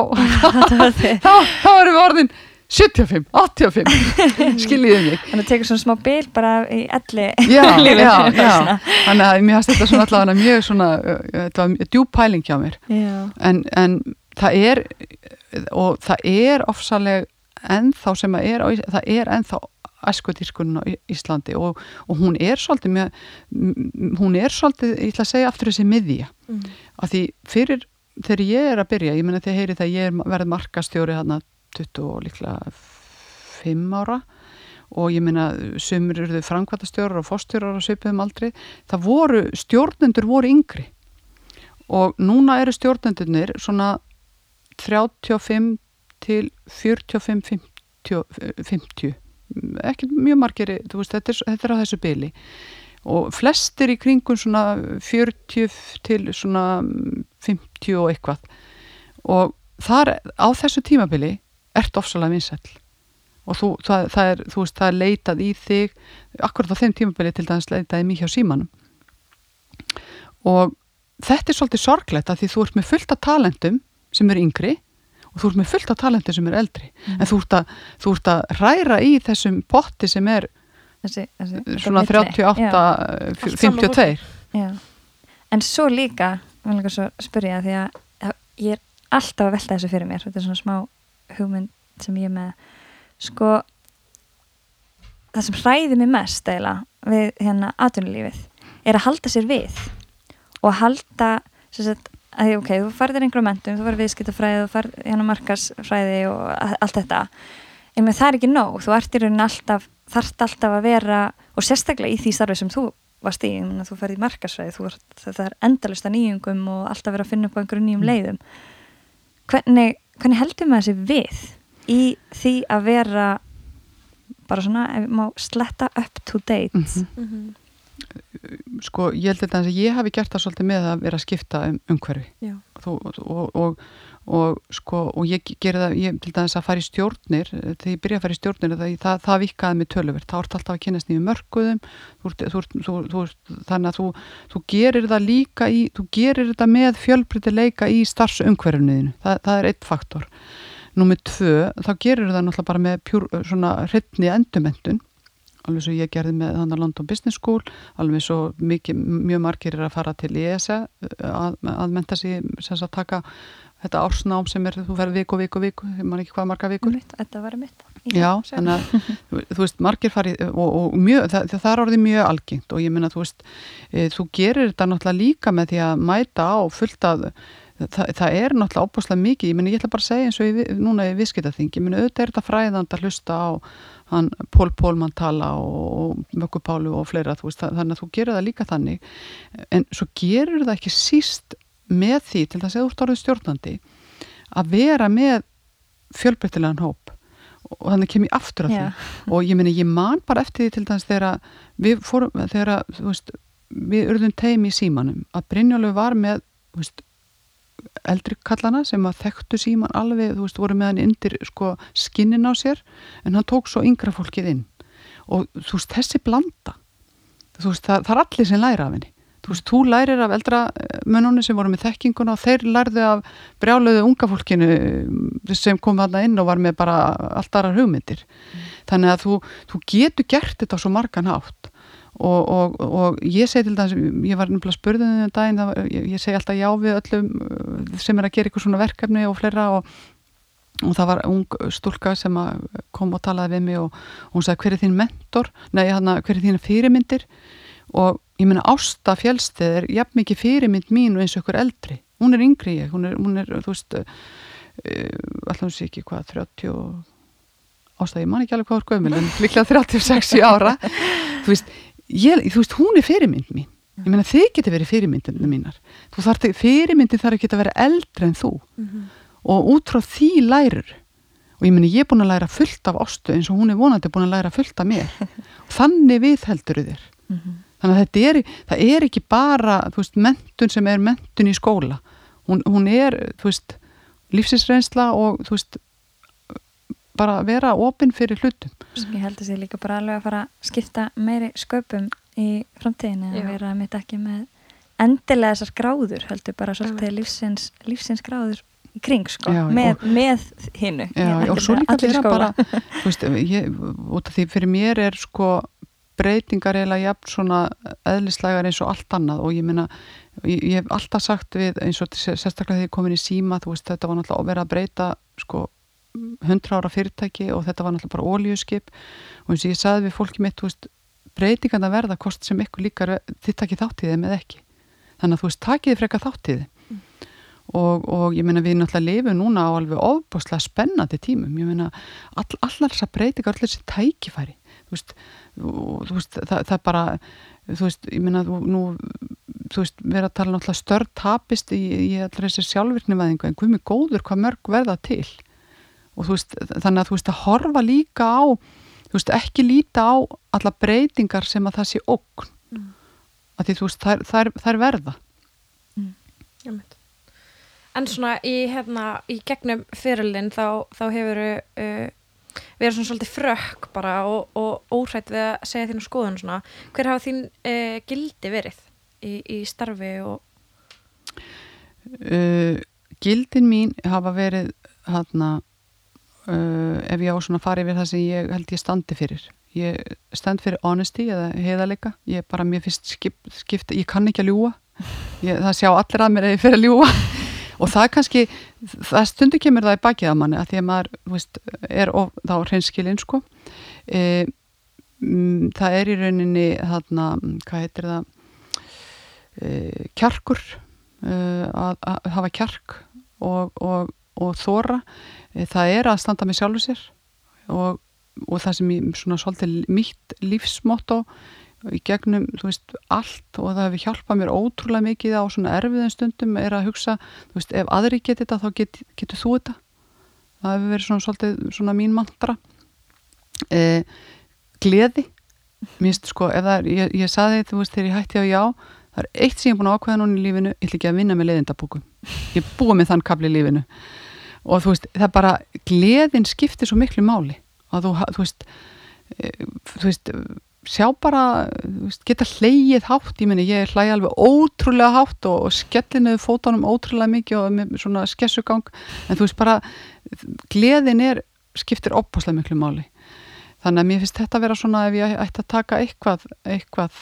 <laughs> þá, þá erum við orðin 75, 85 <laughs> skiljiði mig. Þannig að tekur svona smá bil bara í elli já, <laughs> já, já. þannig að mér finnst þetta svona allavega mjög svona þetta var djúb pæling hjá mér. En, en það er og það er ofsaleg ennþá sem að er það er ennþá æskudískunn á Íslandi og, og hún er svolítið með, m- hún er svolítið, ég ætla að segja aftur þessi miðja. Mm. að því fyrir þegar ég er að byrja, ég menna þegar heyri það ég er verið markastjóri hérna 20 og líklega 5 ára. Og ég meina sumur eruðu framkvæmtastjórar og fórstjórar og svipuðum aldrei það voru, stjórnendur voru yngri. Og núna eru stjórnendurnir svona 35 til 45 50, 50 ekki mjög margir veist, þetta, er, þetta er á þessu byli og flestir í kringum svona 40 til svona 50 og eitthvað. Og þar á þessu tímabili ert ofsalega vinsæll og þú, það, það, er, þú veist, það er leitað í þig akkurat á þeim tímabili til dæmis leitaði mér hjá símanum og þetta er svolítið sorglegt að því þú ert með fullt af talentum sem eru yngri og þú ert með fullt af talentum sem eru eldri en þú ert, að, þú ert að ræra í þessum potti sem er Þessi, þessi, svona milli. 38 Já. eh, Allt sama 52 Já. En svo líka, mér langar svo spyrja því að ég er alltaf að velta þessu fyrir mér, þetta er svona smá hugmynd sem ég er með. Sko það sem hræði mig mest eiginlega við hérna atvinnulífið er að halda sér við og halda sagt, að ok, þú farðir einhverjum mentum, þú farðir viðskiptafræði, þú farðir hérna markasfræði og allt þetta. En með það er ekki nóg, þú ert í rauninni alltaf þarft alltaf að vera og sérstaklega í því starfi sem þú varst í þú farðir í markasfræði, þú ert, það er endalust að nýjungum og alltaf vera að finna upp á einhverju nýjum mm. leiðum. Hvernig, hvernig heldur maður þessi við í því að vera bara svona, ef við má sletta up to date? Mm -hmm. Mm -hmm sko ég held þetta að ég hafi gert það svolítið með að vera að skipta um umhverfi. Og, og, og, og sko og ég gerði það, ég til dæmis að fara í stjórnir þegar ég byrjaði að fara í stjórnir það, það, það vikkaði mig töluvert, það vart alltaf að kynast nýju mörguðum þú, þú, þú, þannig að þú gerir það líka í, þú gerir þetta með fjölbrytileika í starfsumhverfniðinu, það er eitt faktor. Númið tvö, þá gerir það náttúrulega bara með pjúr, svona hrytni endumendun alveg svo ég gerði með þannig að London Business School alveg svo mikið, mjög margir er að fara til ESA að, að menta sig, sem að taka þetta ársnám sem er, þú verður viku, viku, viku ég man ekki hvað marga vikur. Þetta var mitt Já, þannig að, þú veist, margir fari og, og mjög, það, það er orðið mjög algengt og ég minna, þú veist, e, þú gerir þetta náttúrulega líka með því að mæta á fullt að það, það er náttúrulega óbúslega mikið, ég minna, ég ætla bara að segja eins og ég, núna í viðskiptaþing, ég minna, auðvitað er þetta fræðand að hlusta á hann Pól Pólmann tala og Mökku Pálu og fleira veist, þannig að þú gerir það líka þannig. En svo gerur það ekki síst með því til þess að þú ert orðið stjórnandi að vera með fjölbreytilegan hóp. Og þannig kem ég aftur af því. Yeah. og ég minna ég man bara eftir því til þess þegar við fórum, þegar veist, við urðum teimi í símanum. Að Brynjólfi var með veist, eldri kallana sem að þekktu síman alveg, þú veist, voru með hann indir sko skinnin á sér en hann tók svo yngra fólkið inn. Og þú veist, þessi blanda þú veist, það, það er allir sem læra af henni þú veist, þú lærir af eldra eh, sem voru með þekkinguna og þeir lærðu af brjálöðu unga fólkinu eh, sem kom þarna inn og var með bara allt aðrar hugmyndir. Mm. þannig að þú, þú getur gert þetta á svo margan hátt. Og, og, og ég segi til dæmis, ég var nefnilega spurðið um daginn, ég, ég segi alltaf já við öllum uh, sem er að gera eitthvað svona verkefni og fleira og, og það var ung stúlka sem kom og talaði við mig og hún sagði hver er þín mentor, nei hana, hver er þín fyrirmyndir og ég menna Ásta Fjellsteð er jafn mikið fyrirmynd mín og eins og ykkur eldri, hún er yngri ég, hún er, hún er þú veist, uh, alltaf hún sé ekki hvað, 30 Ásta, ég man ekki alveg hvað er gömul en líklega 36 ára, þú veist ég, þú veist, hún er fyrirmynd mín. Ég meina þið getur verið fyrirmyndinu mínar. Þarf, fyrirmyndin þarf ekki að vera eldre en þú. Mm -hmm. og út frá því lærur og ég meina ég er búin að læra fullt af ástu eins og hún er vonandi búin að læra fullt af mér. Og þannig við heldur þér. mm -hmm. Þannig að þetta er það er ekki bara, veist, mentun sem er mentun í skóla. Hún, hún er, veist, lífsinsreynsla og veist bara vera ofinn fyrir hlutum. Ég held að það sé líka bara alveg að fara að skipta meiri sköpum í framtíðinu að vera mitt ekki með endilega þessar gráður heldur bara svolítið lífsins, lífsins gráður kring sko, já, með, með hinnu Já, og svo líka vera bara veist, ég, út af því fyrir mér er sko breytingar eiginlega jafn svona eðlislegar eins og allt annað. Og ég minna ég, ég hef alltaf sagt við eins og sérstaklega þegar ég komin í síma þú veist, þetta var náttúrulega að vera að breyta sko 100 ára fyrirtæki og þetta var náttúrulega bara ólíuskip og eins og ég saði við fólki mitt veist, breytingan að verða kost sem ykkur líkar þitt takið þáttíðið með ekki. Þannig að þú veist takiði freka þáttíði mm. og, og ég meina við náttúrulega lifum núna á alveg ofbúslega spennandi tímum. Ég meina all, allar þessar breytingar allir þessi tækifæri þú veist, og, þú veist það, það bara þú veist, ég meina nú þú veist, við erum að tala náttúrulega störd tapist í, í allir þessi sjálfvirkni veðingu en hvað mjög góður, hvað mörg verða til og þú veist, þannig að þú veist að horfa líka á, þú veist, ekki líta á alla breytingar sem að það sé okn mm. að því þú veist, þær, þær verða mm. En svona í hérna, í gegnum fyrirlin þá, þá hefur uh, erum svona svolítið frökk bara og, og óhrætt við að segja þínu skoðun svona, hver hafa þín uh, gildi verið í, í starfi og uh, Gildin mín hafa verið hérna uh, ef ég á svona farið við það sem ég held ég standi fyrir. Ég stend fyrir honesty eða heiðalega ég bara, mér finnst skip, skipta ég kann ekki að ljúa ég, það sjá allir að mér að ég fyrir að ljúa og það er kannski, það stundu kemur það í bakið að manni að því að maður veist, er of, þá hreinskilinn sko. E, m, það er í rauninni þarna, hvað heitir það e, kjarkur e, að, að hafa kjark og, og, og þóra e, það er að standa með sjálfu sér og, og það sem ég svona svolítið mitt lífsmotto í gegnum, þú veist, allt og það hefur hjálpað mér ótrúlega mikið á svona erfiðum stundum er að hugsa þú veist, ef aðri getur þetta, þá get, getur þú þetta? Það hefur verið svona svolítið svona mín mantra. E, gleði. Mér finnst sko, ef það er, ég, ég saði þú veist, þegar ég hætti á já það er eitt sem ég er búin að ákveða núna í lífinu ég ætla ekki að vinna með leðindabúkum ég er búið með þann kapli í lífinu. Og þú veist, það bara, gleðin skiptir svo miklu máli og þú, þú veist e, þú veist sjá bara, veist, geta hleyið hátt, ég minni, ég hlæði alveg ótrúlega hátt og, og skellinuðu fótunum ótrúlega mikið og með svona skessugang, en þú veist bara gleðin er, skiptir opaslega miklu máli. Þannig að mér finnst þetta að vera svona ef ég ætti að taka eitthvað eitthvað,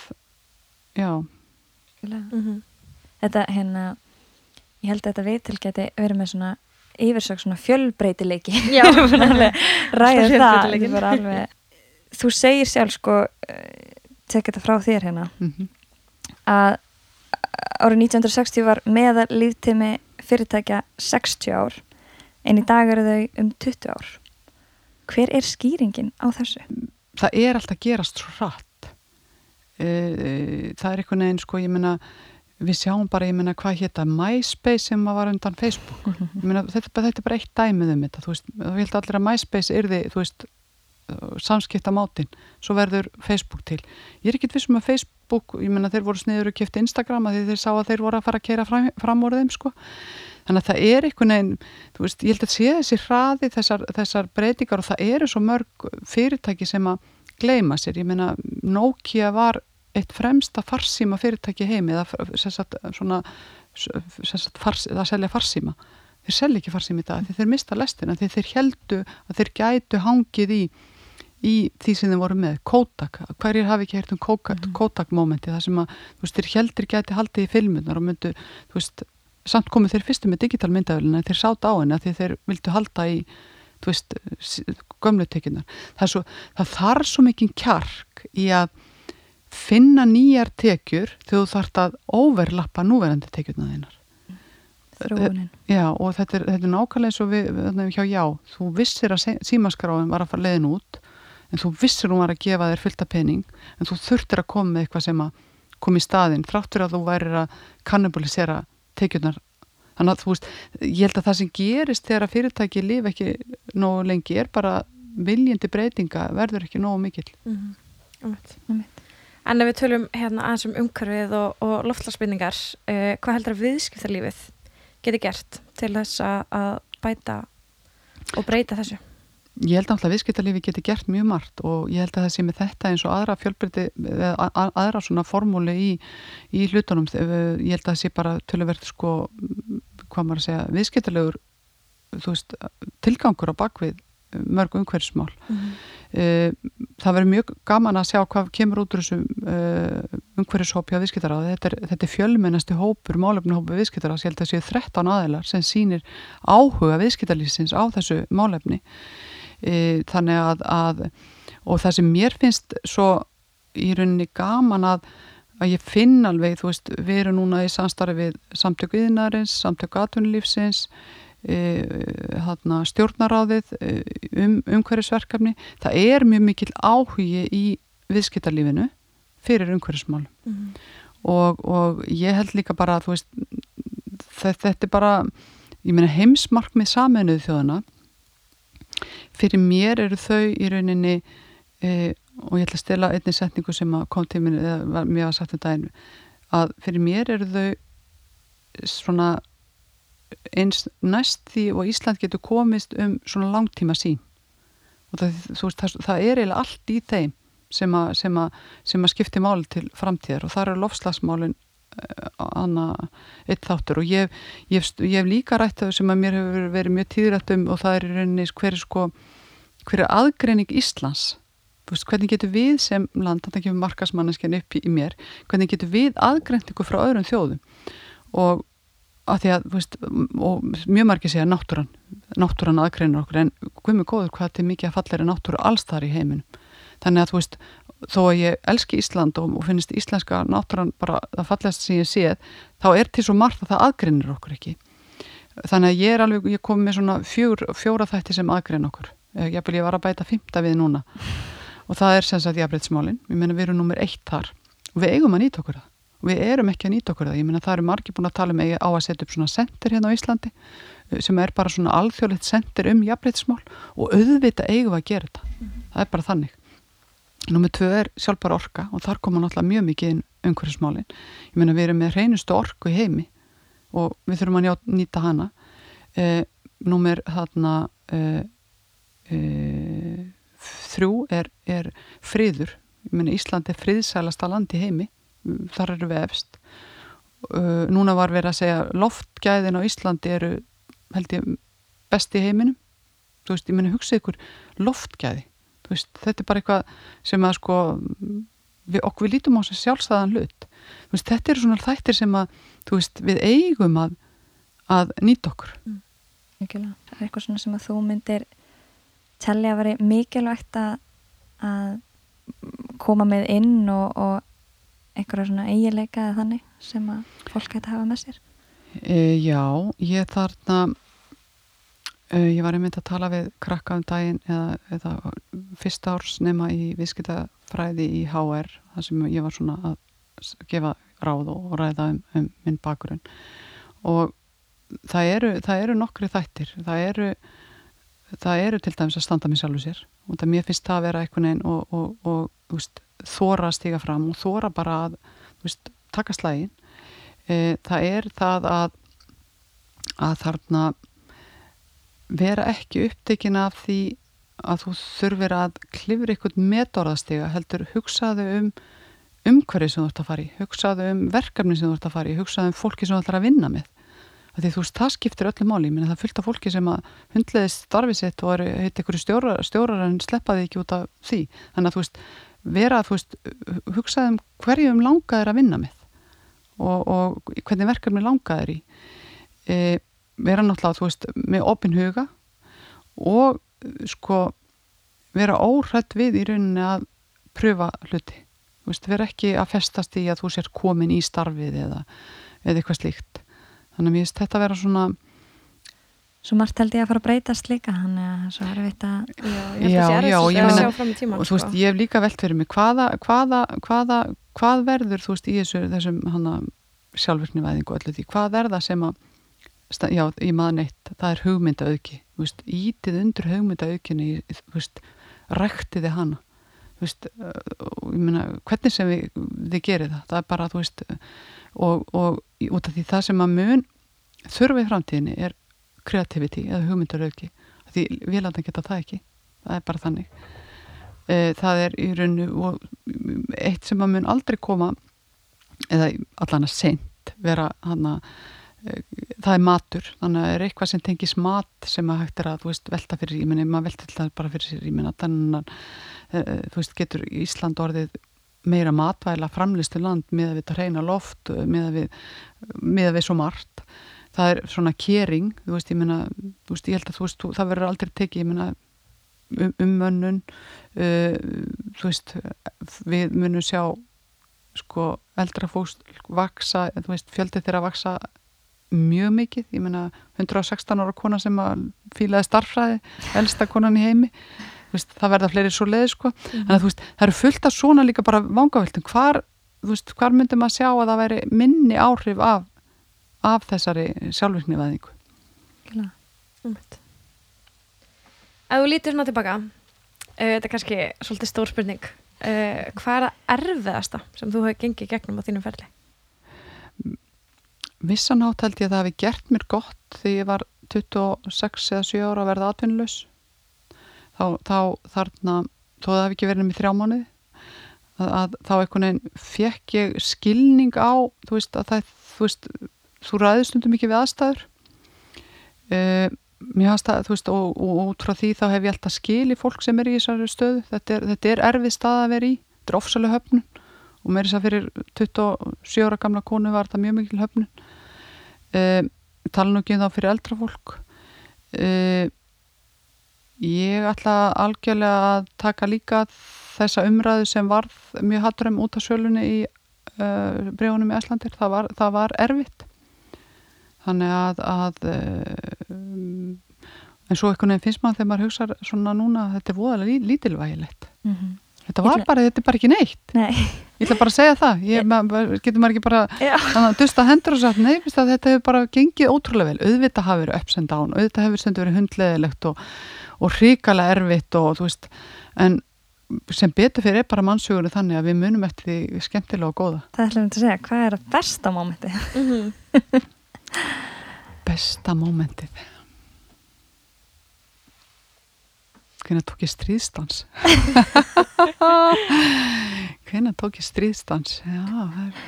já. Mm -hmm. Þetta, hérna ég held að þetta viðtil geti verið með svona yfirsök svona fjölbreytileiki. Já, <laughs> ræðið það. alveg, þú segir sjálf sko tekja þetta frá þér hérna mm -hmm. að árið 1960 var meða líftími fyrirtækja 60 ár en í dag eru þau um 20 ár hver er skýringin á þessu? Það er alltaf gerast rætt það er einhvern veginn sko ég menna við sjáum bara, ég menna, hvað hétta MySpace sem var undan Facebook -hmm. meina, þetta, þetta er bara eitt dæmið um þetta þú veist, þú held allir að MySpace er því þú veist, samskipta mátin svo verður Facebook til. Ég er ekkit vissum að Facebook, ég menna þeir voru sniður og kæfti Instagram að þeir sá að þeir voru að fara að keira fram, fram úr þeim sko. Þannig að það er einhvern veginn, þú veist, ég held að sé þessi hraði þessar, þessar breytingar og það eru svo mörg fyrirtæki sem að gleima sér, ég menna Nokia var eitt fremsta farsíma fyrirtæki heimi eða sagt, svona sagt, fars, það selja farsíma. Þeir selja ekki farsíma í dag þeir mista lestina þeir heldu að þeir gætu hangið í í því sem þeir voru með, Kodak. Hverjir hafi ekki hert um Kodak momenti það sem að, þú veist, þeir heldur gæti haldið í filmunar og myndu, þú veist samt komið þeir fyrstu með digital myndavelina þeir sátt á henni að þeir vildu halda í þú veist, gömlutekinar það, það þarf svo mikið kjark í að finna nýjar tekjur þegar þú þarfst að overlappa núverandi tekjurna þeinar Þróunin. Já, og þetta er, þetta er nákvæmlega eins og við, við hjá já, þú vissir að símaskráin var að fara leiðin út en þú vissir hún var að gefa þér fylgta pening en þú þurftir að koma með eitthvað sem að koma í staðin, þráttur að þú værir að kannibalisera tekjurnar þannig að þú veist, ég held að það sem gerist þegar að fyrirtæki lifi ekki nógu lengi er bara viljandi breytinga verður ekki nógu mikill mm -hmm. En ef við tölum hérna aðeins um umhverfið og, og loftlarsbynningar uh, hvað heldur að viðskiptarlífið geti gert til þess að bæta og breyta þessu? Ég held að viðskiptarlífi geti gert mjög margt og ég held að það sé með þetta eins og aðra fjölbyrti, aðra svona formúli í, í hlutunum. Ég held að það sé bara tölverð sko, hvað maður að segja, viðskiptarlegur þú veist, tilgangur á bakvið mörg umhverfsmál mm -hmm. það verður mjög gaman að sjá hvað kemur út úr þessum umhverfshópi á viðskiptaráði. Þetta er, þetta er fjölmennasti hópur, málefnihópu viðskiptaráði, ég held að það séu 13 aðeilar sem sínir áhuga viðskiptarlýsins á þessu málefni þannig að, að og það sem mér finnst svo í rauninni gaman að að ég finn alveg, þú veist, við erum núna í samstarfi við samtöku yðinarins, samtöku atvinnulífsins e, stjórnaráðið e, um umhverfisverkefni það er mjög mikil áhugi í viðskiptarlífinu fyrir umhverfismál mm -hmm. og, og ég held líka bara að þetta er bara ég meina heimsmarkmið saminuðu þjóðana fyrir mér eru þau í rauninni e, og ég ætla að stela einni setningu sem kom til mér eða mér var sagt um daginn að fyrir mér eru þau svona eins næst því og Ísland getur komist um svona langtíma sín og það, veist, það, það er eiginlega allt í þeim sem að, skipti máli til framtíðar. Og þar eru lofslagsmálin annað eitt þáttur. Og ég, hef líka rætt þau sem að mér hefur verið mjög tíðrætt um og það er í rauninni hver er sko hver er aðgreining Íslands? Veist, hvernig getur við sem land þetta kemur markasmannisken upp í, í mér hvernig getur við aðgreiningu frá öðrum þjóðum? Og að því að, veist, og mjög margir segja náttúran, náttúran aðgreinur okkur en hvað með góður hvað til mikið að falla er náttúru alls þar í heiminum. Þannig að, þú veist, þó að ég elski Ísland og, og finnist íslenska náttúrann bara það fallegast sem ég séð, þá er til svo margt að það aðgrinnir okkur ekki. Þannig að ég er alveg, ég kom með svona fjór, fjóra þætti sem aðgrinn okkur. Ég, ég var að bæta fymta við núna. Og það er sem sagt jafnbryttsmálin ég menna við erum nummer eitt þar. Og við eigum að nýta okkur það. Og við erum ekki að nýta okkur það. Ég menna það eru margi búin að tala um á að setja upp svona sendir hérna á Íslandi sem er bara svona alþjóðlegt sendir um jafnbryttsmál og auðvita eigum að gera þetta. Það er bara þannig Númið tvö er sjálfbar orka og þar koma náttúrulega mjög mikið inn umhverfismálin. Ég meina við erum með hreinustu orku í heimi og við þurfum að nýta hana. E, Númið þarna e, e, þrjú er, er friður. Ég meina Ísland er friðsælasta land í heimi. Þar eru við efst. E, núna var verið að segja loftgæðin á Íslandi eru held ég best í heiminum. Þú veist, ég meina hugsið ykkur loftgæði veist, þetta er bara eitthvað sem að sko við, okkur við lítum á þessu sjálfstæðan hlut. Veist, þetta eru svona þættir sem að veist, við eigum að, að nýta okkur. Mm. Það er eitthvað svona sem að þú myndir tellja að veri mikilvægt að, að koma með inn og, og einhverja svona eigileika eða þannig sem að fólk hætti að hafa með sér? E, Já, ég þarna ég var einmitt að tala við krakka um daginn eða, eða fyrsta árs nema í viðskiptafræði í HR þar sem ég var svona að gefa ráð og ræða um, um minn bakgrunn. Og það eru, það eru nokkri þættir. Það eru, það eru til dæmis að standa mér sjálfur sér. Og það mér finnst það að vera eitthvað neinn og, og, og veist, þóra að stiga fram og þóra bara að veist, taka slægin e, það er það að að þarna vera ekki upptekin af því að þú þurfir að klifra einhvern metorðastega heldur hugsaðu um umhverfið sem þú ert að fara í hugsaðu um verkefni sem þú ert að fara í hugsaðu um fólki sem þú ætlar að vinna með. Því þú veist, það skiptir öllu máli menn það fylgta fólki sem að hundleðist starfið sitt og heit einhverju stjórar, stjórar en sleppaði ekki út af því. Þannig að þú veist, vera að þú veist hugsaðu um hverjum langaður að vinna með og, og hvernig verkefni langaður í. E, vera náttúrulega, þú veist, með opin huga og sko vera óhrætt við í rauninni að pröfa hluti þú veist, vera ekki að festast í að þú sér komin í starfið eða, eða eitthvað slíkt þannig að mér finnst þetta að vera svona Svo margt held ég að fara að breytast líka þannig að það er svo erfitt að Já, já, já ég meina og þú veist, sko. ég hef líka velt fyrir mig hvaða, hvaða, hvaða hvað verður, þú veist, í þessu, þessum hana sjálfvirkni væðingu öllu því, hvað er það sem að já, ég maður neitt, það er hugmyndaauki ítið undir hugmyndaaukinni ræktiði hana veist, myna, hvernig sem við, þið gerir það það er bara, þú veist og, og út af því það sem að mun þurfa í framtíðinni er kreativiti eða hugmyndarauki því vilandan geta það ekki það er bara þannig. E, það er í rauninu eitt sem að mun aldrei koma eða allan að seint vera hann að það er matur, þannig að er eitthvað sem tengis mat sem að hægt er að veist, velta fyrir rýminni, maður velta alltaf bara fyrir rýminna þannig að þú veist, getur Ísland orðið meira matvæla framlistu land með að við það reyna loft, með að við með að við svo margt? Það er svona kering, þú veist, ég menna þú veist, ég held að þú veist, það verður aldrei tekið ég menna um, ummönnun uh, þú veist við munum sjá sko eldra fólk vaksa, þú veist, fjöldi þeirra vaksa mjög mikið, ég menna 116 ára kona sem fílaði starfræði, elsta konan í heimi. Veist, það verða fleiri svo leiði sko. mm. en að, veist, það eru fullt af svona líka bara vangaveltum, hvar, hvar myndum að sjá að það væri minni áhrif af, af þessari sjálfvirkni veðingu Ef þú lítir svona tilbaka uh, þetta er kannski svolítið stór spurning. Uh, hvað er það erfiðasta sem þú hefur gengið gegnum á þínum ferli? Vissanátt held ég að það hefði gert mér gott þegar ég var 26 eða 7 ára að verða atvinnulegs þá, þá þarna þó það hefði ekki verið með þrjá mánuði að, að þá einhvern veginn fekk ég skilning á þú veist að það þú, veist, þú ræðist stundum ekki við aðstæður. Uh, mér það þú veist og, og út frá því þá hef ég alltaf skil í fólk sem er í þessari stöðu. Þetta er, þetta er erfið stað að vera í þetta er og með þess að fyrir 27 ára gamla konu var það mjög mikil höfnun. Uh, tala nú ekki um þá fyrir eldra fólk. Uh, ég ætla algjörlega að taka líka þessa umræðu sem varð mjög hatturum út af sölunni í uh, bregunum í Æslandir, það var, það var erfitt. Þannig að, að um, en svo einhvern veginn finnst maður þegar maður hugsa svona núna að þetta er voðalega lí, lítilvægilegt. Mm -hmm. þetta var Illa- bara, þetta er bara ekki neitt. Nei, ég ætla bara að segja það, ég, maður, getur maður ekki bara að dusta hendur og sagt nei, þetta hefur bara gengið ótrúlega vel. Auðvitað hafi verið ups and down, auðvitað hefur stundu verið hundleðilegt og, og hrikalega erfitt og þú veist en sem betur fyrir er bara mannsögunni þannig að við munum eftir því skemmtilega og góða. Það ætlum við að segja, hvað er að besta mómenti? Mhm. besta mómentið. Hvernig tók ég stríðstans <laughs> <laughs> hvernig tók ég stríðstans já, það er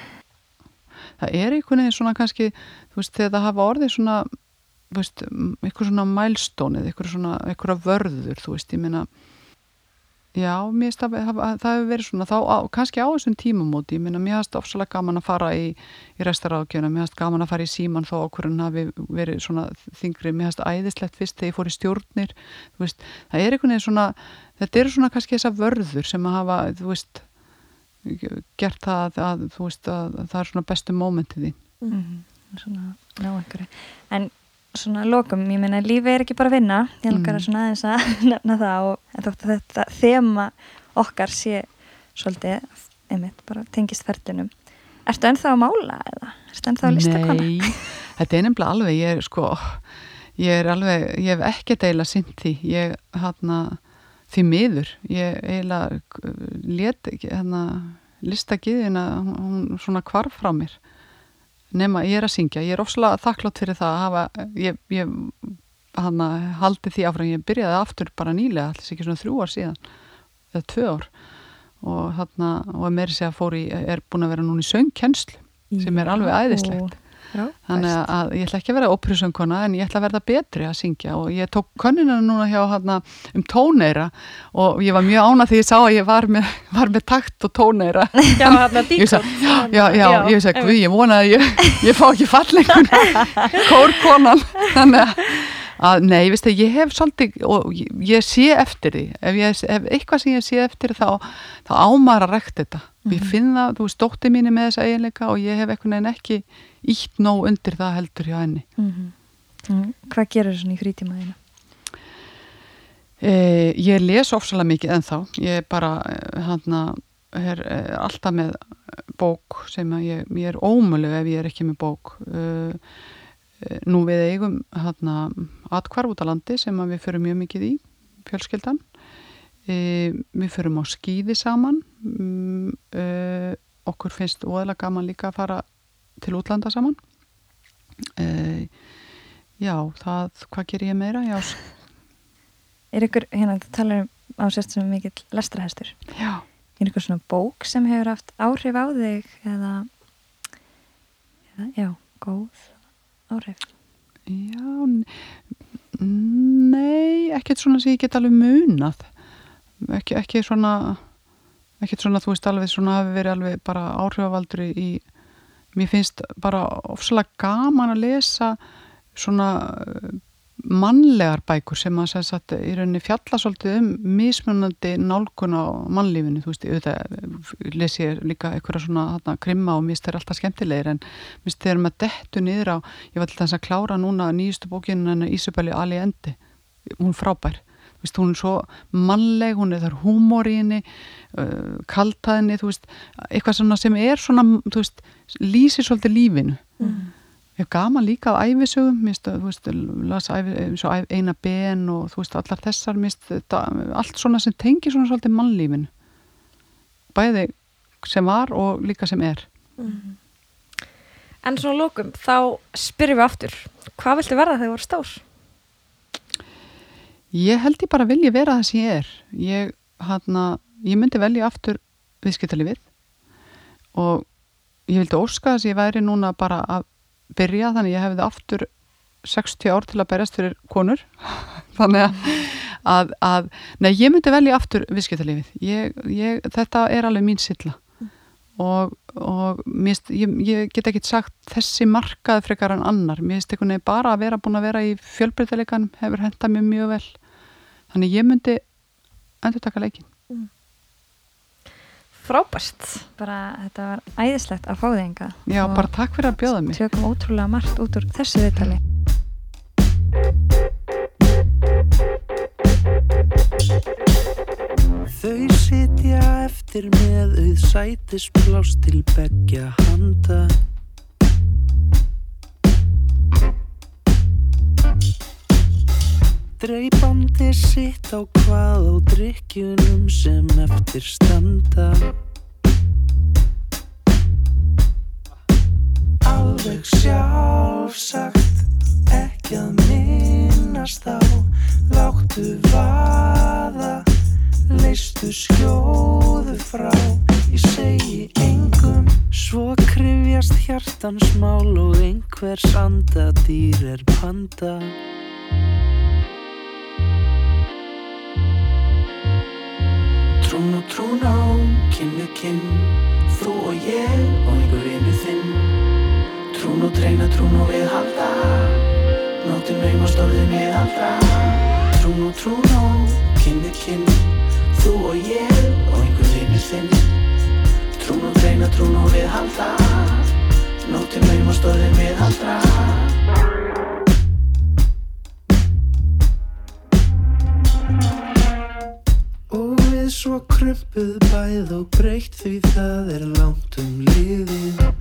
það er einhvern veginn svona kannski þú veist, þegar það hafa orðið svona þú veist, eitthvað svona mælstónið eitthvað svona, eitthvað vörður þú veist, ég meina já, mér finnst að hafa- það hefur verið svona þá, á, kannski á þessum tímamóti ég meina, mér finnst ofsalega gaman að fara í, í restarákjöna, mér finnst gaman að fara í síman þó okkur en hafi verið svona þingri, mér finnst æðislegt fyrst þegar ég fór í stjórnir þú veist, það er einhvern veginn svona þetta eru svona kannski þessa vörður sem að hafa, þú veist gert það að, að þú veist að, það er svona bestu mómentið þín. Mm Svona, ná einhverju. En svona lokum, ég meina lífi er ekki bara að vinna. Ég langar að Mhm. svona aðeins að <laughs> nefna það og þótt að þetta þema okkar sé svolítið einmitt, bara tengist ferlinum. Ertu ennþá að mála eða? Ertu ennþá að lista kona? Nei, þetta er nefnilega alveg ég er sko, ég er alveg ég hef ekki deila sint því. Ég hérna, því miður ég eiginlega let ekki hérna, lista giðina hún, hún svona hvarf frá mér. Nema ég er að syngja, ég er ofslega þakklátt fyrir það að hafa ég, ég hana, haldi því áfram, ég byrjaði aftur bara nýlega, alls ekki svona þrjú ár síðan eða tvö ár. Og, hana, og meiri segja fór í er búin að vera núna í söngkennslu sem er alveg æðislegt Þannig að, að ég ætla ekki að vera óprusöngkona en ég ætla að verða betri að syngja. Og ég tók könnina núna hjá hana, um tóneira og ég var mjög ána því ég sá að ég var með, <laughs> var með takt og tóneira. <laughs> Já, Ég díkot já, já, ég sagði, guð, ég vona að ég, <laughs> ég fá ekki fallengun kórkonan. Þannig að, að nei, veist það, ég hef svolítið, og ég, ég sé eftir því. Ef, ég, ef eitthvað sem ég sé eftir þá, þá ámar að rekta þetta ég finn það, þú veist, dótti mín er með þessa eiginleika og ég hef eitthvað neginn ekki ítt nóg undir það heldur hjá henni mm Hvað gerur svona í frítímaðinu? Eh, ég les ofsalega mikið ennþá. Ég er bara hann er eh, alltaf með bók sem að ég, ég er ómölu ef ég er ekki með bók. Eh, eh, nú við eigum hann atkvarf út á landi sem að við förum mjög mikið í, fjölskyldan. Eh, við förum á skýði saman. Mm, eh, okkur finnst óðalega gaman líka að fara til útlanda saman. Eh, já, það, hvað ger ég meira? Já, Er ykkur, hérna, þú talar um á sérst sem mikill lestrahestur já. Er ykkur svona bók sem hefur haft áhrif á þig eða, eða já, góð áhrif? Já, nei, ekkert svona sem ég get alveg munað. Ekki, ekki svona, ekkert svona, þú veist, alveg svona hafi verið alveg bara áhrifavaldur í, mér finnst bara ofsalega gaman að lesa svona uh, mannlegar bækur sem að sem sagt, í rauninni fjalla svolítið um mismunandi nálgun á mannlífinu, þú veist, auðvitað lesi ég líka einhverja svona þarna, krimma og mér finnst þeir alltaf skemmtilegir en mér finnst þeir maður dettu niður á ég var þess að klára núna nýjustu bókinu hennar Ísabelli Ali Endi hún frábær, þú veist, hún er svo mannleg, hún er þar húmor í henni uh, kaltaðinni, þú veist eitthvað svona sem er svona, þú veist lýsir svolítið lífinu Mm. Ég hef gaman líka af æfisögum, þú veist, las æfi, eina ben og þú veist, allar þessar, finnst þetta, allt svona sem tengir svona svolítið mannlífinu. Bæði sem var og líka sem er. En svona lókum, þá spyrjum við aftur Hvað viltu verða þegar þú voru stór? Ég held ég bara vilji vera það sem ég er. Ég, hana, ég myndi velja aftur viðskiptalífið og ég vildi óska þess að ég væri núna bara að byrja þannig að ég hefði aftur 60 ár til að berjast fyrir konur. <laughs> Þannig að, að, að nei, ég myndi velja aftur viðskiptalífið. Þetta er alveg mín silla. Og, og mist, ég, ég get ekki sagt þessi markað frekar en annar. Mér finnst einhvern veginn bara að vera búin að vera í fjölbreytileikan hefur hentað mér mjög vel þannig ég myndi endur taka leikin frábært. Bara þetta var æðislegt að fá þig enga Já, bara takk fyrir að bjóða mig. tökum ótrúlega margt út úr þessu viðtali. Þau sitja eftir með auð sætisblás til beggja handa Dreipandi sitt á hvað á drikkjunum sem eftir standa. Alveg sjálfsagt ekki að minnast á. Láttu vaða Leistu skjóðu frá. Ég segi engum Svo krifjast hjartans mál Og einhvers andadýr er panda Trún og trún á við kinn Þú og ég og einhver vinnu þinn. Trún og treyna, trún og við halda Nóttin naum og stórðin við aldra Trún og trún á við kinn Þú og ég og einhver vinur þinn. Trún og treyna, trún og við halda Nóttin naum og stórðin við svo krumpuð bæð og breytt því það er langt um liðið